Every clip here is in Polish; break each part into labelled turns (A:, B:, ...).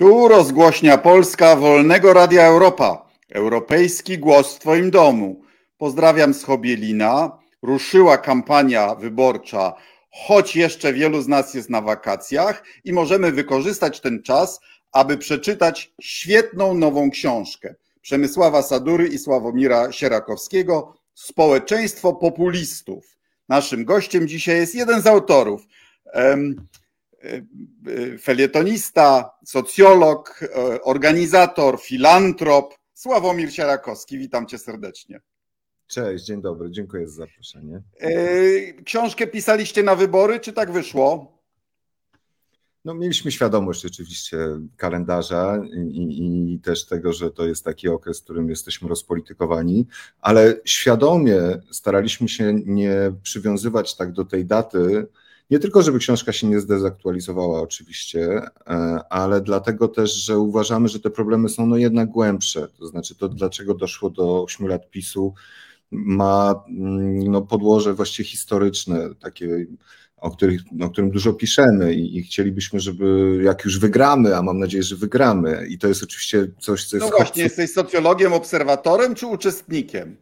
A: Tu rozgłośnia Polska Wolnego Radia Europa. Europejski głos w Twoim domu. Pozdrawiam z Chobielina. Ruszyła kampania wyborcza, choć jeszcze wielu z nas jest na wakacjach i możemy wykorzystać ten czas, aby przeczytać świetną nową książkę Przemysława Sadury i Sławomira Sierakowskiego Społeczeństwo populistów. Naszym gościem dzisiaj jest jeden z autorów felietonista, socjolog, organizator, filantrop Sławomir Sierakowski. Witam cię serdecznie.
B: Cześć, dzień dobry, dziękuję za zaproszenie.
A: E, książkę pisaliście na wybory, czy tak wyszło?
B: No, mieliśmy świadomość oczywiście kalendarza i, i, też tego, że to jest taki okres, w którym jesteśmy rozpolitykowani, ale świadomie staraliśmy się nie przywiązywać tak do tej daty, nie tylko, żeby książka się nie zdezaktualizowała, oczywiście, e, ale dlatego też, że uważamy, że te problemy są no jednak głębsze. To znaczy, to dlaczego doszło do 8 lat PiSu, ma mm, no, podłoże właściwie historyczne, takie, o, których, o którym dużo piszemy i, i, chcielibyśmy, żeby jak już wygramy, a mam nadzieję, że wygramy, i to jest oczywiście coś, co jest.
A: No właśnie, jesteś socjologiem, obserwatorem czy uczestnikiem?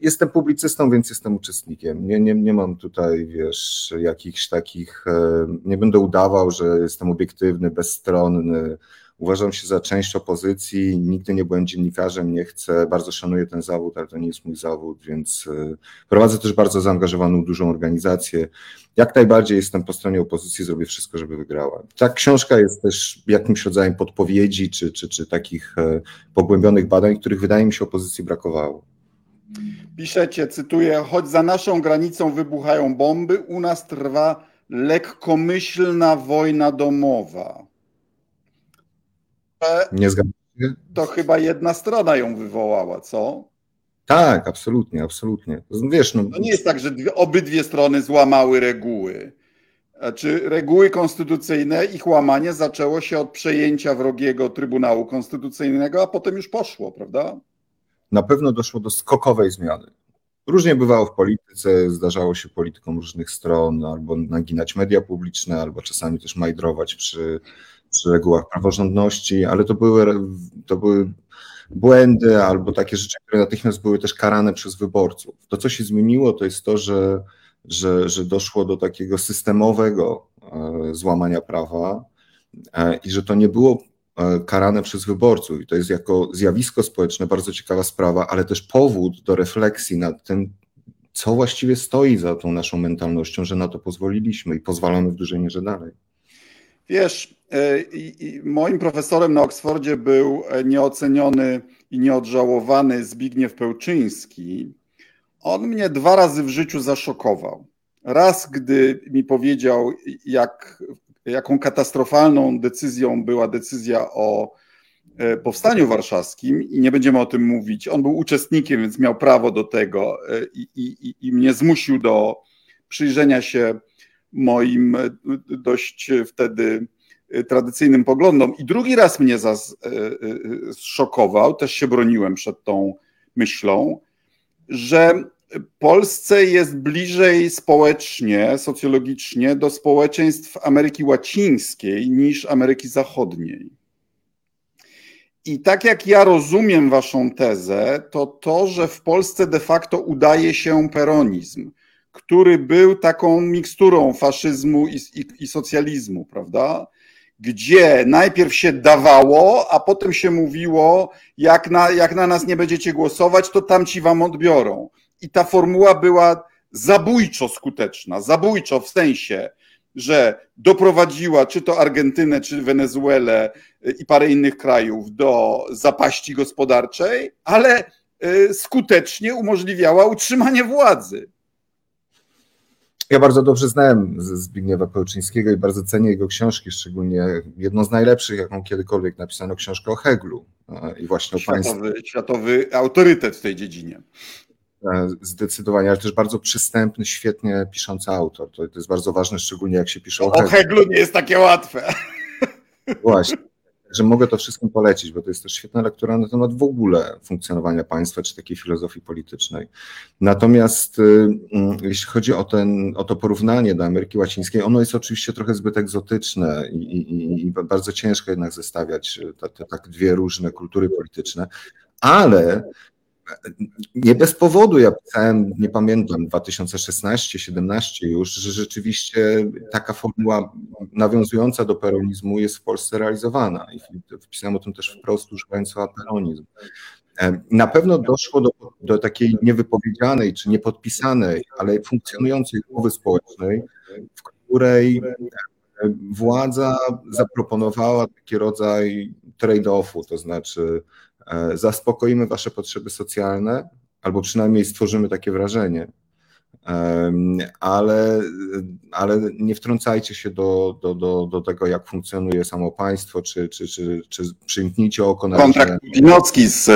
B: Jestem publicystą, więc jestem uczestnikiem. Nie, nie, nie mam tutaj, wiesz, jakichś takich. E, nie będę udawał, że jestem obiektywny, bezstronny. Uważam się za część opozycji. Nigdy nie byłem dziennikarzem, nie chcę. Bardzo szanuję ten zawód, ale to nie jest mój zawód, więc e, prowadzę też bardzo zaangażowaną, dużą organizację. Jak najbardziej jestem po stronie opozycji, zrobię wszystko, żeby wygrała. Ta książka jest też jakimś rodzajem podpowiedzi czy, czy, czy takich e, pogłębionych badań, których wydaje mi się opozycji brakowało.
A: Piszecie, cytuję, choć za naszą granicą wybuchają bomby, u nas trwa lekkomyślna wojna domowa.
B: Nie zgadzam się.
A: To chyba jedna strona ją wywołała, co?
B: Tak, absolutnie, absolutnie. Wiesz, no...
A: To nie jest tak, że dwie, obydwie strony złamały reguły. Czy reguły konstytucyjne, ich łamanie zaczęło się od przejęcia wrogiego Trybunału Konstytucyjnego, a potem już poszło, prawda?
B: Na pewno doszło do skokowej zmiany. Różnie bywało w polityce, zdarzało się politykom różnych stron, albo naginać media publiczne, albo czasami też majdrować przy, przy regułach praworządności, ale to były, to były błędy albo takie rzeczy, które natychmiast były też karane przez wyborców. To, co się zmieniło, to jest to, że, że, że doszło do takiego systemowego e, złamania prawa e, i że to nie było karane przez wyborców. I to jest jako zjawisko społeczne bardzo ciekawa sprawa, ale też powód do refleksji nad tym, co właściwie stoi za tą naszą mentalnością, że na to pozwoliliśmy i pozwalamy w dużej mierze dalej.
A: Wiesz, e, moim profesorem na Oksfordzie był e, nieoceniony i nieodżałowany Zbigniew Pełczyński. On mnie dwa razy w życiu zaszokował. Raz, gdy mi powiedział, jak jaką katastrofalną decyzją była decyzja o e, powstaniu warszawskim i nie będziemy o tym mówić. On był uczestnikiem, więc miał prawo do tego e, i, i, i mnie zmusił do przyjrzenia się moim e, dość wtedy tradycyjnym poglądom. I drugi raz mnie zszokował, też się broniłem przed tą myślą, że Polsce jest bliżej społecznie, socjologicznie do społeczeństw Ameryki Łacińskiej niż Ameryki Zachodniej. I tak jak ja rozumiem Waszą tezę, to to, że w Polsce de facto udaje się peronizm, który był taką miksturą faszyzmu i, i, i socjalizmu, prawda? Gdzie najpierw się dawało, a potem się mówiło, jak na, jak na nas nie będziecie głosować, to tamci wam odbiorą i ta formuła była zabójczo skuteczna, zabójczo w sensie, że doprowadziła czy to Argentynę, czy Wenezuelę y, i parę innych krajów do zapaści gospodarczej, ale y, skutecznie umożliwiała utrzymanie władzy.
B: Ja bardzo dobrze znałem Zbigniewa Pełczyńskiego i bardzo cenię jego książki, szczególnie jedną z najlepszych, jaką kiedykolwiek napisano, książkę o Heglu. I właśnie
A: światowy, o światowy autorytet w tej dziedzinie.
B: E, zdecydowanie, ale też bardzo przystępny, świetnie piszący autor. To, to jest bardzo ważne, szczególnie jak się pisze o
A: Heglu. O Heglu nie jest takie łatwe.
B: Właśnie. Także mogę to wszystkim polecić, bo to jest też świetna lektura na temat w ogóle funkcjonowania państwa czy takiej filozofii politycznej. Natomiast y, mm, jeśli chodzi o, ten, o to porównanie do Ameryki Łacińskiej, ono jest oczywiście trochę zbyt egzotyczne i, i, i bardzo ciężko jednak zestawiać te, te tak dwie różne kultury polityczne, ale nie bez powodu ja pisałem, nie pamiętam, 2016-17 już, że rzeczywiście taka formuła nawiązująca do peronizmu jest w Polsce realizowana i wpisałem o tym też wprost używając słowa peronizm. Na pewno doszło do, do takiej niewypowiedzianej czy niepodpisanej, ale funkcjonującej umowy społecznej, w której władza zaproponowała taki rodzaj trade-offu, to znaczy zaspokoimy Wasze potrzeby socjalne, albo przynajmniej stworzymy takie wrażenie, ale, ale nie wtrącajcie się do, do, do, do tego, jak funkcjonuje samo państwo, czy, czy, czy, czy przymknijcie oko na...
A: Kontrakt Pinocki z,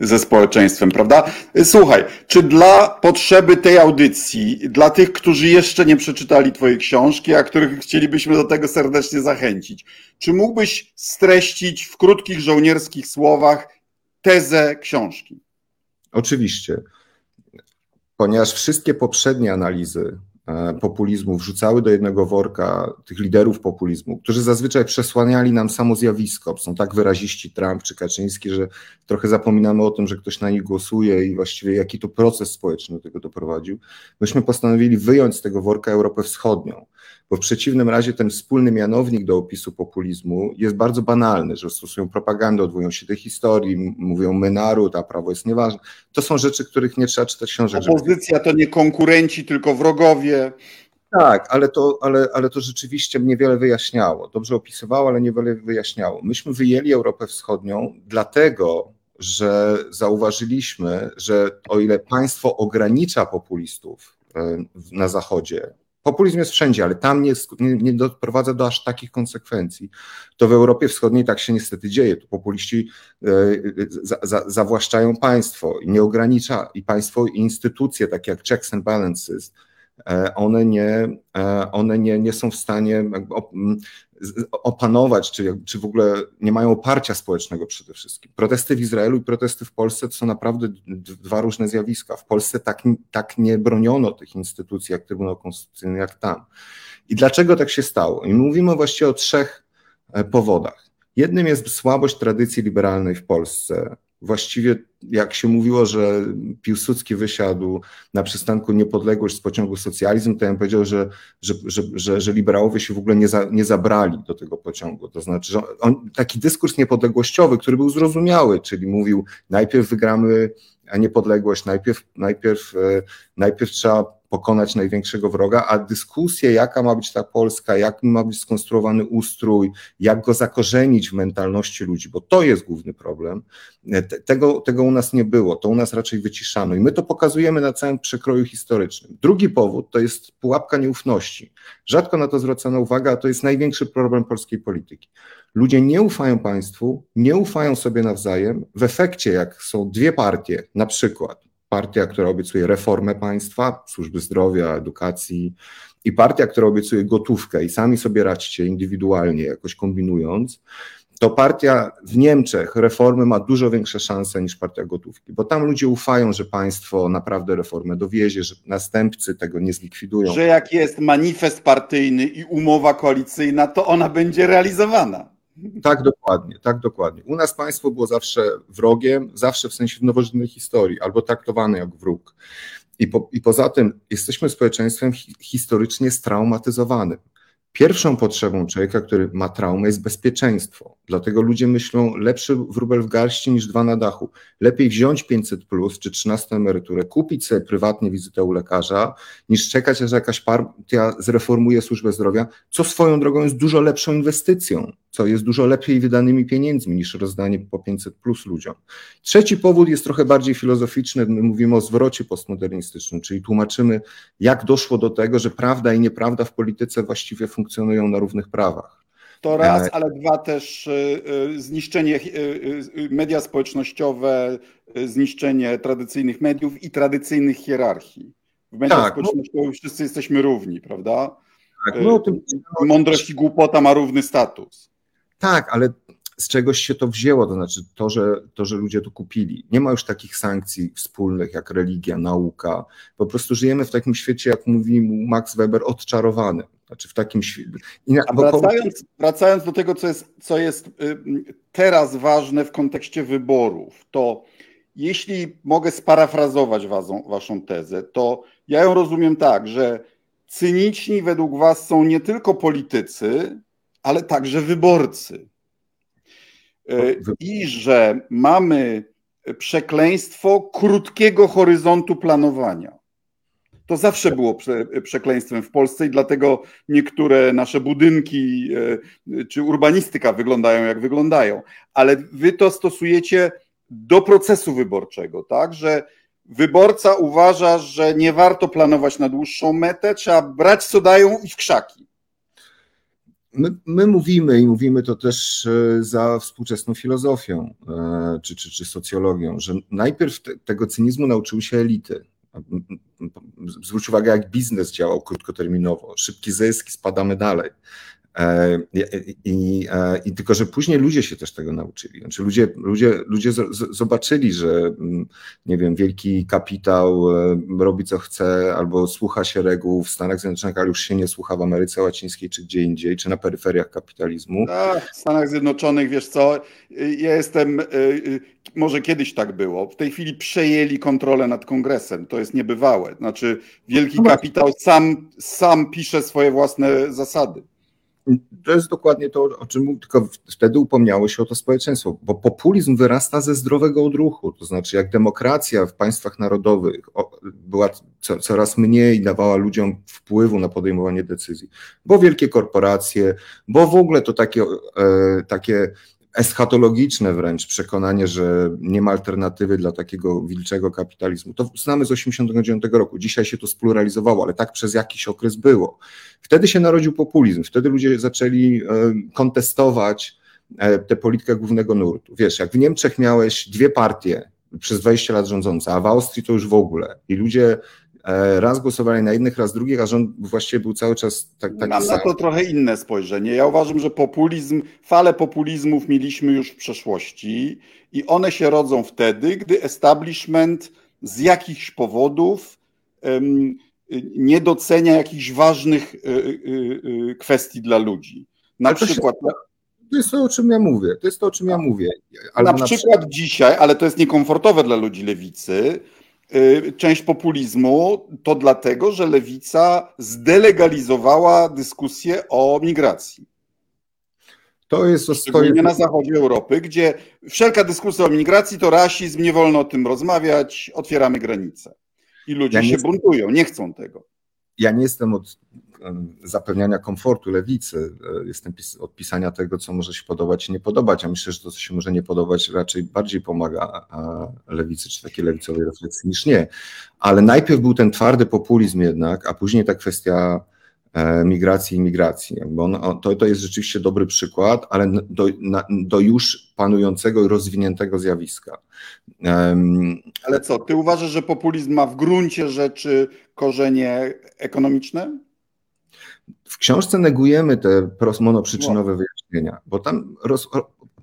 A: ze społeczeństwem, prawda? Słuchaj, czy dla potrzeby tej audycji, dla tych, którzy jeszcze nie przeczytali Twojej książki, a których chcielibyśmy do tego serdecznie zachęcić, czy mógłbyś streścić w krótkich żołnierskich słowach tezę książki.
B: Oczywiście. Ponieważ wszystkie poprzednie analizy e, populizmu wrzucały do jednego worka tych liderów populizmu, którzy zazwyczaj przesłaniali nam samo zjawisko. Są tak wyraziści Trump czy Kaczyński, że trochę zapominamy o tym, że ktoś na nich głosuje i właściwie jaki to proces społeczny do tego doprowadził. Myśmy postanowili wyjąć z tego worka Europę Wschodnią bo w przeciwnym razie ten wspólny mianownik do opisu populizmu jest bardzo banalny, że stosują propagandę, odwołują się do historii, mówią my naród, a prawo jest nieważne. To są rzeczy, których nie trzeba czytać książek.
A: Opozycja żeby... to nie konkurenci, tylko wrogowie.
B: Tak, ale to, ale, ale to rzeczywiście niewiele wyjaśniało. Dobrze opisywało, ale niewiele wyjaśniało. Myśmy wyjęli Europę Wschodnią dlatego, że zauważyliśmy, że o ile państwo ogranicza populistów e, na Zachodzie, Populizm jest wszędzie, ale tam nie, nie, doprowadza do aż takich konsekwencji. To w Europie Wschodniej tak się niestety dzieje. Tu populiści e, za, za, zawłaszczają państwo i nie ogranicza, i państwo i instytucje, takie jak checks and balances, e, one nie, e, one nie, nie są w stanie opanować, czy, czy w ogóle nie mają oparcia społecznego przede wszystkim. Protesty w Izraelu i protesty w Polsce to są naprawdę dwa różne zjawiska. W Polsce tak, tak nie broniono tych instytucji jak Trybunał Konstytucyjny, jak tam. I dlaczego tak się stało? I mówimy właściwie o trzech e, powodach. Jednym jest słabość tradycji liberalnej w Polsce, właściwie jak się mówiło, że Piłsudski wysiadł na przystanku Niepodległość z pociągu socjalizm, to ja bym powiedział, że, że, że, że, liberałowie się w ogóle nie, za, nie zabrali do tego pociągu. To znaczy, że on, taki dyskurs niepodległościowy, który był zrozumiały, czyli mówił najpierw wygramy niepodległość, najpierw, najpierw, e, najpierw trzeba pokonać największego wroga, a dyskusje, jaka ma być ta Polska, jak ma być skonstruowany ustrój, jak go zakorzenić w mentalności ludzi, bo to jest główny problem, tego, tego u nas nie było, to u nas raczej wyciszano i my to pokazujemy na całym przekroju historycznym. Drugi powód to jest pułapka nieufności. Rzadko na to zwracano uwagę, a to jest największy problem polskiej polityki. Ludzie nie ufają państwu, nie ufają sobie nawzajem. W efekcie, jak są dwie partie, na przykład partia, która obiecuje reformę państwa, służby zdrowia, edukacji i partia, która obiecuje gotówkę i sami sobie radźcie indywidualnie, jakoś kombinując, to partia w Niemczech reformy ma dużo większe szanse niż partia gotówki, bo tam ludzie ufają, że państwo naprawdę reformę dowiezie, że następcy tego nie zlikwidują.
A: Że jak jest manifest partyjny i umowa koalicyjna, to ona będzie realizowana.
B: Tak, dokładnie, tak, dokładnie. U nas państwo było zawsze wrogiem, zawsze w sensie nowożytnej historii, albo traktowane jak wróg. I, po, I poza tym jesteśmy społeczeństwem historycznie straumatyzowanym. Pierwszą potrzebą człowieka, który ma traumę, jest bezpieczeństwo. Dlatego ludzie myślą, lepszy wróbel w garści niż dwa na dachu. Lepiej wziąć 500 plus czy 13 emeryturę, kupić sobie prywatnie wizytę u lekarza, niż czekać, aż jakaś partia zreformuje służbę zdrowia, co swoją drogą jest dużo lepszą inwestycją, co jest dużo lepiej wydanymi pieniędzmi niż rozdanie po 500 plus ludziom. Trzeci powód jest trochę bardziej filozoficzny. My mówimy o zwrocie postmodernistycznym, czyli tłumaczymy, jak doszło do tego, że prawda i nieprawda w polityce właściwie funkcjonują na równych prawach.
A: To raz, ale dwa też y, y, zniszczenie y, media społecznościowe, zniszczenie tradycyjnych mediów i tradycyjnych hierarchii. W mediach tak, no- społecznościowych no, wszyscy jesteśmy równi, prawda? Tak, no, tym... Mądrość i głupota ma równy status.
B: Tak, ale z czegoś się to wzięło, to znaczy to że, to, że ludzie to kupili. Nie ma już takich sankcji wspólnych jak religia, nauka. Po prostu żyjemy w takim świecie, jak mówi Max Weber, odczarowany. Znaczy w takim
A: wracając, wracając do tego, co jest, co jest teraz ważne w kontekście wyborów, to jeśli mogę sparafrazować waszą, waszą tezę, to ja ją rozumiem tak, że cyniczni według was są nie tylko politycy, ale także wyborcy. E, I że mamy przekleństwo krótkiego horyzontu planowania. To zawsze było przekleństwem w Polsce i dlatego niektóre nasze budynki e, czy urbanistyka wyglądają jak wyglądają. Ale wy to stosujecie do procesu wyborczego, tak? Że wyborca uważa, że nie warto planować na dłuższą metę, trzeba brać co dają i w krzaki.
B: My, my, mówimy i mówimy to też e, za współczesną filozofią e, czy, czy, czy socjologią, że najpierw te, tego cynizmu nauczyły się elity. Zwróć uwagę, jak biznes działał krótkoterminowo. Szybki zysk, spadamy dalej. E, I, e, I, tylko, że później ludzie się też tego nauczyli. Znaczy ludzie, ludzie, ludzie zobaczyli, że mm, nie wiem, wielki kapitał e, robi co chce, albo słucha się reguł w Stanach Zjednoczonych, ale już się nie słucha w Ameryce Łacińskiej, czy gdzie indziej, czy na peryferiach kapitalizmu.
A: A, w Stanach Zjednoczonych, wiesz co, ja jestem, może kiedyś tak było, w tej chwili przejęli kontrolę nad kongresem, to jest niebywałe. Znaczy wielki no kapitał sam, sam pisze swoje własne zasady.
B: To jest dokładnie to, o czym mówię, tylko wtedy upomniało się o to społeczeństwo, bo populizm wyrasta ze zdrowego odruchu, to znaczy jak demokracja w państwach narodowych była coraz mniej, dawała ludziom wpływu na podejmowanie decyzji, bo wielkie korporacje, bo w ogóle to takie, e, takie eschatologiczne wręcz przekonanie, że nie ma alternatywy dla takiego wilczego kapitalizmu. To znamy z 1989 roku. Dzisiaj się to spluralizowało, ale tak przez jakiś okres było. Wtedy się narodził populizm, wtedy ludzie zaczęli e, kontestować e, tę politykę głównego nurtu. Wiesz, jak w Niemczech miałeś dwie partie przez 20 lat rządzące, a w Austrii to już w ogóle i ludzie raz głosowali na jednych, raz drugich, a rząd właściwie był cały czas tak, taki
A: Mam sam. na to trochę inne spojrzenie. Ja uważam, że populizm, fale populizmów mieliśmy już w przeszłości i one się rodzą wtedy, gdy establishment z jakichś powodów um, nie docenia jakichś ważnych y, y, y, kwestii dla ludzi. Na to przykład. Się,
B: to jest to, o czym ja mówię. To jest to, o czym ja mówię.
A: Albo na, na przykład dzisiaj, ale to jest niekomfortowe dla ludzi lewicy część populizmu to dlatego, że lewica zdelegalizowała dyskusję o migracji. To jest Szczególnie na zachodzie Europy, gdzie wszelka dyskusja o migracji to rasizm, nie wolno o tym rozmawiać, otwieramy granice. I ludzie ja się buntują, nie chcą tego.
B: Ja nie jestem od zapewniania komfortu lewicy, e, jestem od pisania tego, co może się podobać i nie podobać, a myślę, że to, co się może nie podobać, raczej bardziej pomaga lewicy, czy takiej lewicowej refleksji niż nie. Ale najpierw był ten twardy populizm jednak, a później ta kwestia e, migracji i migracji. Bo to, to jest rzeczywiście dobry przykład, ale do, na, do już panującego i rozwiniętego zjawiska.
A: Um, ale co, ty uważasz, że populizm ma w gruncie rzeczy korzenie ekonomiczne?
B: W książce negujemy te monoprzyczynowe wyjaśnienia, bo tam roz,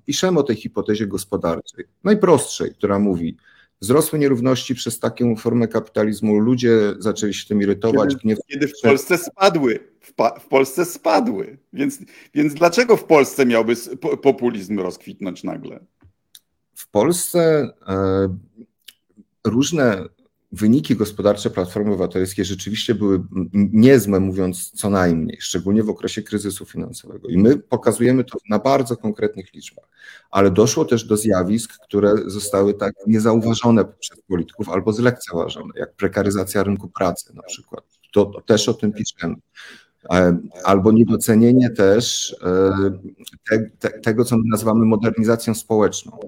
B: piszemy o tej hipotezie gospodarczej, najprostszej, która mówi, wzrosły nierówności przez taką formę kapitalizmu, ludzie zaczęli się tym irytować.
A: Kiedy, kiedy w Polsce spadły, w, w, Polsce spadły, więc, więc dlaczego w Polsce miałby populizm rozkwitnąć nagle?
B: W Polsce e, różne wyniki gospodarcze Platformy Obywatelskiej rzeczywiście były niezłe, mówiąc co najmniej, szczególnie w okresie kryzysu finansowego. I my pokazujemy to na bardzo konkretnych liczbach. Ale doszło też do zjawisk, które zostały tak niezauważone przez polityków albo zlekceważone, jak prekaryzacja rynku pracy na przykład. To, to też o tym piszemy e, albo niedocenienie też e, te, te, tego, co my nazywamy modernizacją społeczną.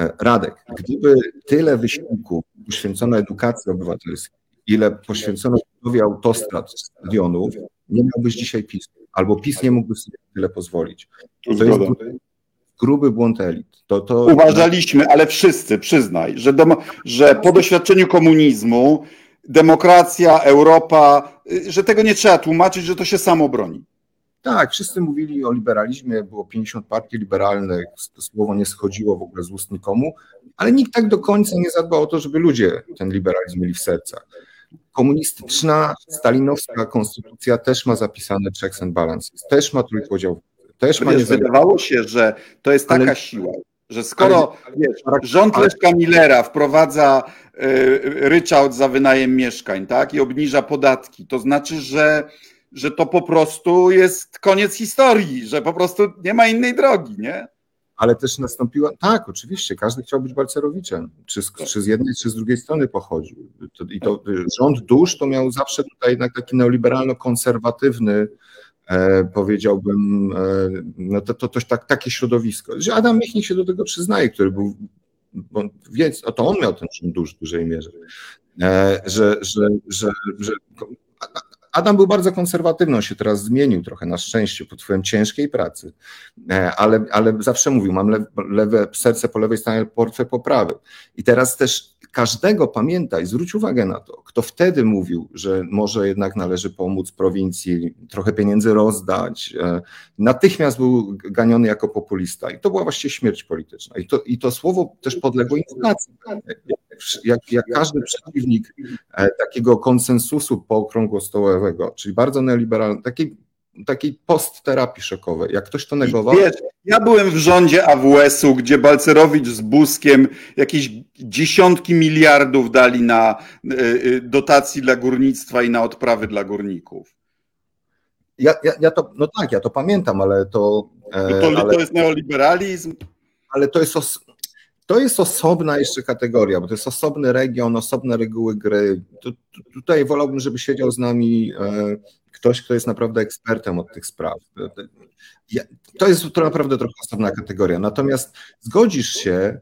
B: E, Radek, gdyby tyle wysiłku poświęcono edukacji obywatelskiej, ile poświęcono budowie autostrad, stadionów, nie miałbyś dzisiaj PiS. Albo PiS nie mógłby sobie tyle pozwolić. To jest gruby błąd elit. To, to...
A: Uważaliśmy, ale wszyscy, przyznaj, że, demo, że po doświadczeniu komunizmu demokracja, Europa, że tego nie trzeba tłumaczyć, że to się samo broni.
B: Tak, wszyscy mówili o liberalizmie, było 50 partii liberalnych, to słowo nie schodziło w ogóle z ust nikomu, ale nikt tak do końca nie zadbał o to, żeby ludzie ten liberalizm mieli w sercach. Komunistyczna, stalinowska konstytucja też ma zapisane checks and balances, też ma trójpodział, też
A: ma Wydawało się, że to jest taka ale, siła, że skoro wiesz, rząd Leszka Millera wprowadza y, ryczałt za wynajem mieszkań tak, i obniża podatki, to znaczy, że że to po prostu jest koniec historii, że po prostu nie ma innej drogi, nie?
B: Ale też nastąpiła, tak, oczywiście, każdy chciał być Balcerowiczem, czy z, czy z jednej, czy z drugiej strony pochodził. I to rząd dusz to miał zawsze tutaj jednak taki neoliberalno-konserwatywny, e, powiedziałbym, e, no to, to, to tak, takie środowisko. Adam Michnik się do tego przyznaje, który był, bo więc to on miał ten rząd dusz w dużej mierze, e, że, że, że, że Adam był bardzo konserwatywny, on się teraz zmienił trochę na szczęście pod wpływem ciężkiej pracy, e, ale, ale zawsze mówił, mam lewe, lewe serce po lewej stronie, portfel po prawej. I teraz też każdego pamiętaj, zwróć uwagę na to, kto wtedy mówił, że może jednak należy pomóc prowincji, trochę pieniędzy rozdać, e, natychmiast był ganiony jako populista i to była właściwie śmierć polityczna. I to, i to słowo też podległo inflacji. Jak, jak każdy przeciwnik e, takiego konsensusu pookrągłostołowego, czyli bardzo neoliberalny, takiej takiej postterapii szokowej. Jak ktoś to negował. Wiesz,
A: ja byłem w rządzie AWS-u, gdzie Balcerowicz z Buskiem jakieś dziesiątki miliardów dali na y, y, dotacji dla górnictwa i na odprawy dla górników.
B: Ja, ja, ja to, no tak, ja to pamiętam, ale to.
A: E, no to, ale, to jest neoliberalizm.
B: Ale to jest, os, to jest osobna jeszcze kategoria, bo to jest osobny region, osobne reguły gry. Tutaj wolałbym, żeby siedział z nami e, ktoś, kto jest naprawdę ekspertem od tych spraw. To jest to naprawdę trochę osobna kategoria. Natomiast zgodzisz się,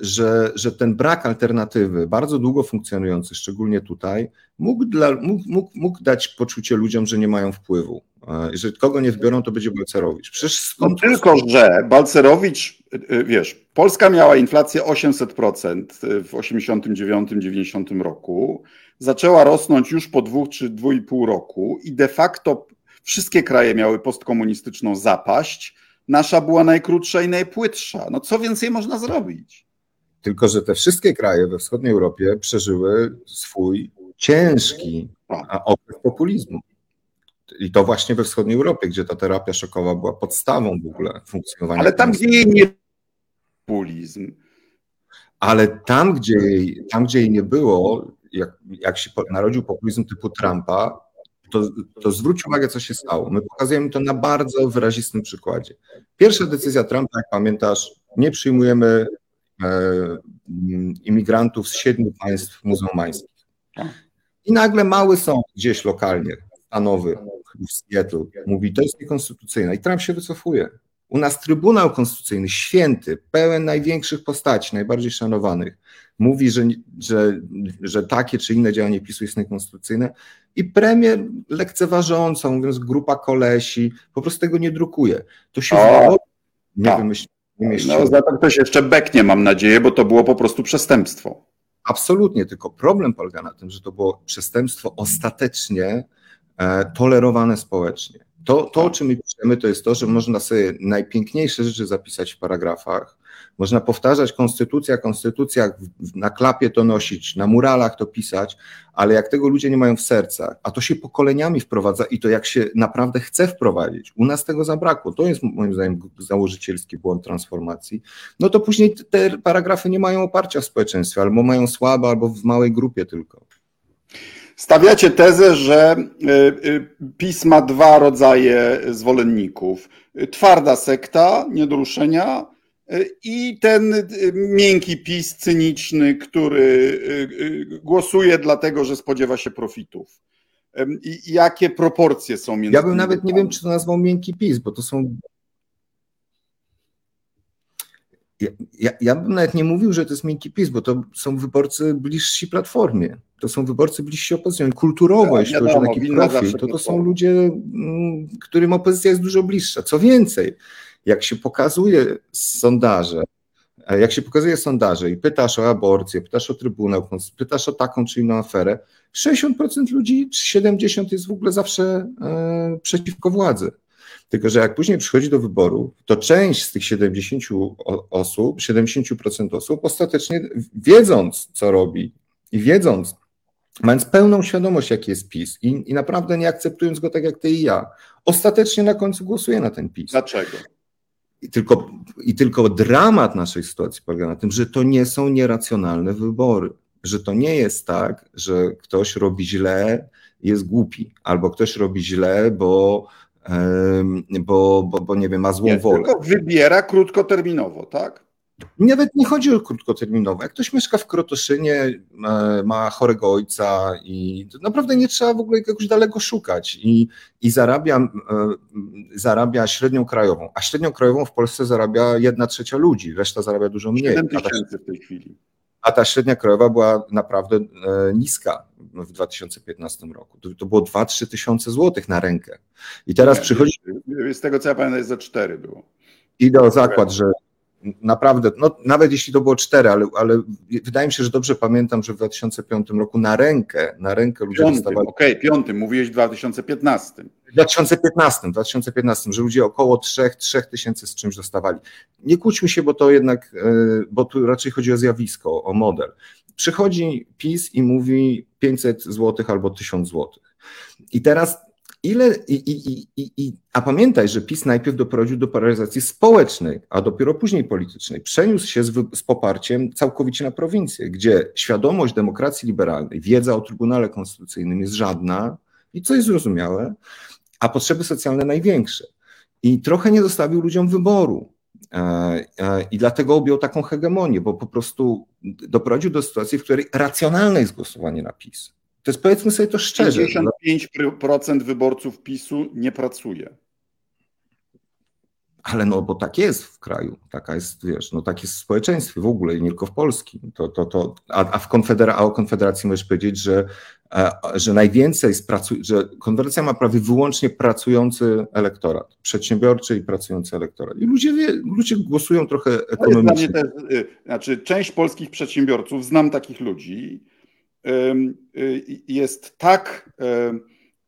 B: że, że ten brak alternatywy, bardzo długo funkcjonujący, szczególnie tutaj, mógł, dla, mógł, mógł, mógł dać poczucie ludziom, że nie mają wpływu. E, że kogo nie wybiorą, to będzie Balcerowicz.
A: Przecież skąd... No tylko, że Balcerowicz, e, wiesz, Polska miała inflację 800% w 89-90 roku zaczęła rosnąć już po dwóch czy dwóch i pół roku i de facto wszystkie kraje miały postkomunistyczną zapaść. Nasza była najkrótsza i najpłytsza. No co więcej można zrobić?
B: Tylko, że te wszystkie kraje we wschodniej Europie przeżyły swój ciężki okres populizmu. I to właśnie we wschodniej Europie, gdzie ta terapia szokowa była podstawą w ogóle funkcjonowania.
A: Ale tam, gdzie jej nie populizm.
B: Ale tam, gdzie jej, tam, gdzie jej nie było, jak, jak się narodził populizm typu Trumpa, to, to zwróć uwagę, co się stało. My pokazujemy to na bardzo wyrazistym przykładzie. Pierwsza decyzja Trumpa, jak pamiętasz, nie przyjmujemy e, imigrantów z siedmiu państw muzułmańskich. I nagle mały sąd gdzieś lokalnie, stanowy, w Seattle, mówi, to jest niekonstytucyjne. I Trump się wycofuje. U nas Trybunał Konstytucyjny, święty, pełen największych postaci, najbardziej szanowanych, mówi, że, że, że takie czy inne działanie PiSu jest niekonstytucyjne i premier lekceważąco, mówiąc grupa kolesi, po prostu tego nie drukuje. To się o,
A: nie tak. wymyśli. No, za to ktoś jeszcze beknie, mam nadzieję, bo to było po prostu przestępstwo.
B: Absolutnie, tylko problem polega na tym, że to było przestępstwo ostatecznie e, tolerowane społecznie. To, to, o czym my piszemy, to jest to, że można sobie najpiękniejsze rzeczy zapisać w paragrafach, można powtarzać konstytucja, konstytucja, na klapie to nosić, na muralach to pisać, ale jak tego ludzie nie mają w sercach, a to się pokoleniami wprowadza i to jak się naprawdę chce wprowadzić, u nas tego zabrakło, to jest moim zdaniem założycielski błąd transformacji, no to później te paragrafy nie mają oparcia w społeczeństwie, albo mają słabe, albo w małej grupie tylko.
A: Stawiacie tezę, że y, y, PiS ma dwa rodzaje zwolenników. Twarda sekta, nie do ruszenia i ten miękki PiS cyniczny, który głosuje dlatego, że spodziewa się profitów. I jakie proporcje są między
B: Ja bym nawet nie wiem, czy to nazwał miękki PiS, bo to są ja, ja, ja, bym nawet nie mówił, że to jest miękki PiS, bo to są wyborcy bliżsi Platformie. To są wyborcy bliżsi opozycji. Kulturowo, jeśli chodzi o taki profil, to to są ludzie, mm, którym opozycja jest dużo bliższa. Co więcej, jak się pokazuje sondaże, jak się pokazuje sondaże i pytasz o aborcję, pytasz o Trybunał, pytasz o taką czy inną aferę, 60% ludzi, czy 70% jest w ogóle zawsze e, przeciwko władzy. Tylko, że jak później przychodzi do wyboru, to część z tych 70 osób, 70% osób ostatecznie wiedząc, co robi i wiedząc, mając pełną świadomość, jaki jest PiS i, i naprawdę nie akceptując go tak jak ty i ja, ostatecznie na końcu głosuje na ten PiS.
A: Dlaczego?
B: I tylko, I tylko dramat naszej sytuacji polega na tym, że to nie są nieracjonalne wybory. Że to nie jest tak, że ktoś robi źle, jest głupi, albo ktoś robi źle, bo, bo, bo, bo nie wiem, ma złą nie, wolę.
A: Tylko wybiera krótkoterminowo, tak?
B: Nawet nie chodzi o krótkoterminowe. Jak ktoś mieszka w Krotoszynie, e, ma chorego ojca i naprawdę nie trzeba w ogóle jakoś daleko szukać i, i zarabia, e, zarabia średnią krajową, a średnią krajową w Polsce zarabia jedna trzecia ludzi, reszta zarabia dużo mniej. 7
A: tysięcy w tej chwili.
B: A ta średnia krajowa była naprawdę e, niska w 2015 roku. To, to było 2-3 tysiące złotych na rękę. I teraz przychodzi.
A: Z tego co ja pamiętam, jest za 4 było.
B: Idę o zakład, że naprawdę, no, nawet jeśli to było cztery, ale, ale wydaje mi się, że dobrze pamiętam, że w 2005 roku na rękę, na rękę ludzie
A: piątym, dostawali... Okej, okay, piątym, mówiłeś w 2015.
B: W 2015, 2015, że ludzie około 3, 3 tysięcy z czymś dostawali. Nie kłóćmy się, bo to jednak, e, bo tu raczej chodzi o zjawisko, o model. Przychodzi PiS i mówi 500 zł albo 1000 zł. I teraz ile, i, i, i, i, a pamiętaj, że PiS najpierw doprowadził do polaryzacji społecznej, a dopiero później politycznej. Przeniósł się z, z poparciem całkowicie na prowincję, gdzie świadomość demokracji liberalnej, wiedza o Trybunale Konstytucyjnym jest żadna i co jest zrozumiałe, a potrzeby socjalne największe. I trochę nie zostawił ludziom wyboru. E, e, I dlatego objął taką hegemonię, bo po prostu doprowadził do sytuacji, w której racjonalne jest głosowanie na PiS. To jest powiedzmy sobie to szczerze.
A: 55% wyborców PiSu nie pracuje.
B: Ale no, bo tak jest w kraju, taka jest, wiesz, no tak jest w społeczeństwie w ogóle i nie tylko w Polskim. To, to, to, a, a, w konfedera- a o Konfederacji możesz powiedzieć, że, że najwięcej, pracu- że Konfederacja ma prawie wyłącznie pracujący elektorat, przedsiębiorczy i pracujący elektorat. I ludzie, wie, ludzie głosują trochę ekonomicznie. To jest
A: też, y, znaczy, część polskich przedsiębiorców, znam takich ludzi, jest tak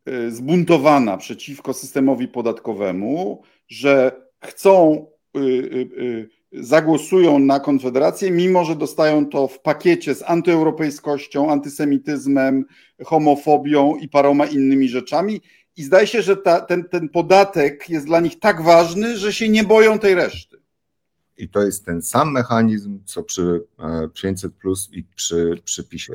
A: y, zbuntowana przeciwko systemowi podatkowemu, że chcą, y, zagłosują na Konfederację, mimo że dostają to w pakiecie z antyeuropejskością, antysemityzmem, homofobią i paroma innymi rzeczami. I zdaje się, że ta, ten, ten podatek jest dla nich tak ważny, że się nie boją tej reszty.
B: I to jest ten sam mechanizm, co przy 500 e, plus i przy przypisie.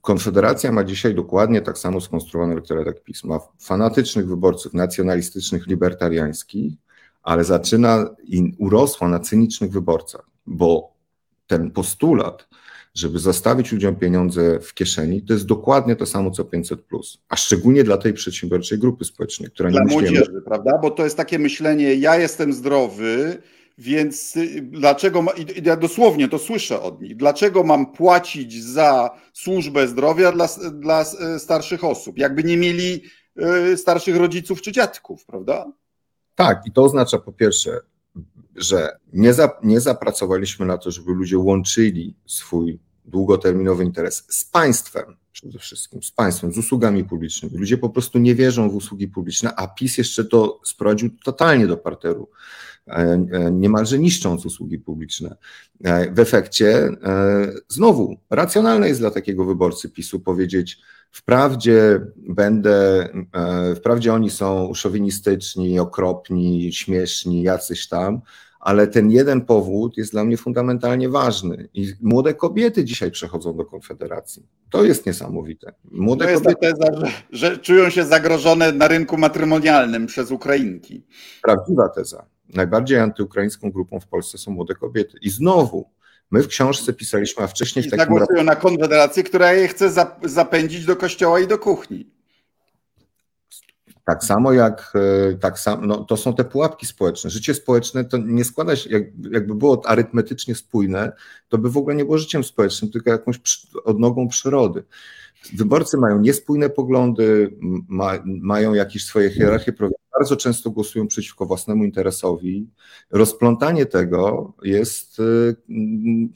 B: Konfederacja ma dzisiaj dokładnie tak samo skonstruowany elektorat PiS. Ma fanatycznych wyborców nacjonalistycznych, libertariańskich, ale zaczyna i urosła na cynicznych wyborcach, bo ten postulat, żeby zostawić ludziom pieniądze w kieszeni, to jest dokładnie to samo co 500, a szczególnie dla tej przedsiębiorczej grupy społecznej, która
A: dla
B: nie
A: myśli. młodzieży, prawda? Bo to jest takie myślenie, ja jestem zdrowy, więc y, dlaczego, ja dosłownie to słyszę od nich, dlaczego mam płacić za służbę zdrowia dla, dla y, starszych osób, jakby nie mieli y, starszych rodziców czy dziadków, prawda?
B: Tak, i to oznacza po pierwsze, że nie, za, nie zapracowaliśmy na to, żeby ludzie łączyli swój długoterminowy interes z państwem, przede wszystkim z państwem, z usługami publicznymi. Ludzie po prostu nie wierzą w usługi publiczne, a PiS jeszcze to sprowadził totalnie do parteru. E, e, niemalże niszcząc usługi publiczne. E, w efekcie znowu racjonalne jest dla takiego wyborcy PiSu powiedzieć, wprawdzie będę, wprawdzie oni są szowinistyczni, okropni, śmieszni, jacyś tam, ale ten jeden powód jest dla mnie fundamentalnie ważny. I młode kobiety dzisiaj przechodzą do Konfederacji. To jest niesamowite. Młode
A: to jest kobiety... teza, że, że czują się zagrożone na rynku matrymonialnym przez Ukrainki.
B: Prawdziwa teza najbardziej antyukraińską grupą w Polsce są młode kobiety. I znowu, my w książce pisaliśmy, a wcześniej
A: I
B: w takim...
A: Zagłosują na Konfederację, która je chce zapędzić do kościoła i do kuchni.
B: Tak samo jak e, tak samo, no, to są te pułapki społeczne. Życie społeczne to nie składa się, jak, jakby było arytmetycznie spójne, to by w ogóle nie było życiem społecznym, tylko jakąś odnogą przyrody. Wyborcy mają niespójne poglądy, ma, mają jakieś swoje hierarchie bardzo często głosują przeciwko własnemu interesowi. Rozplątanie tego jest y,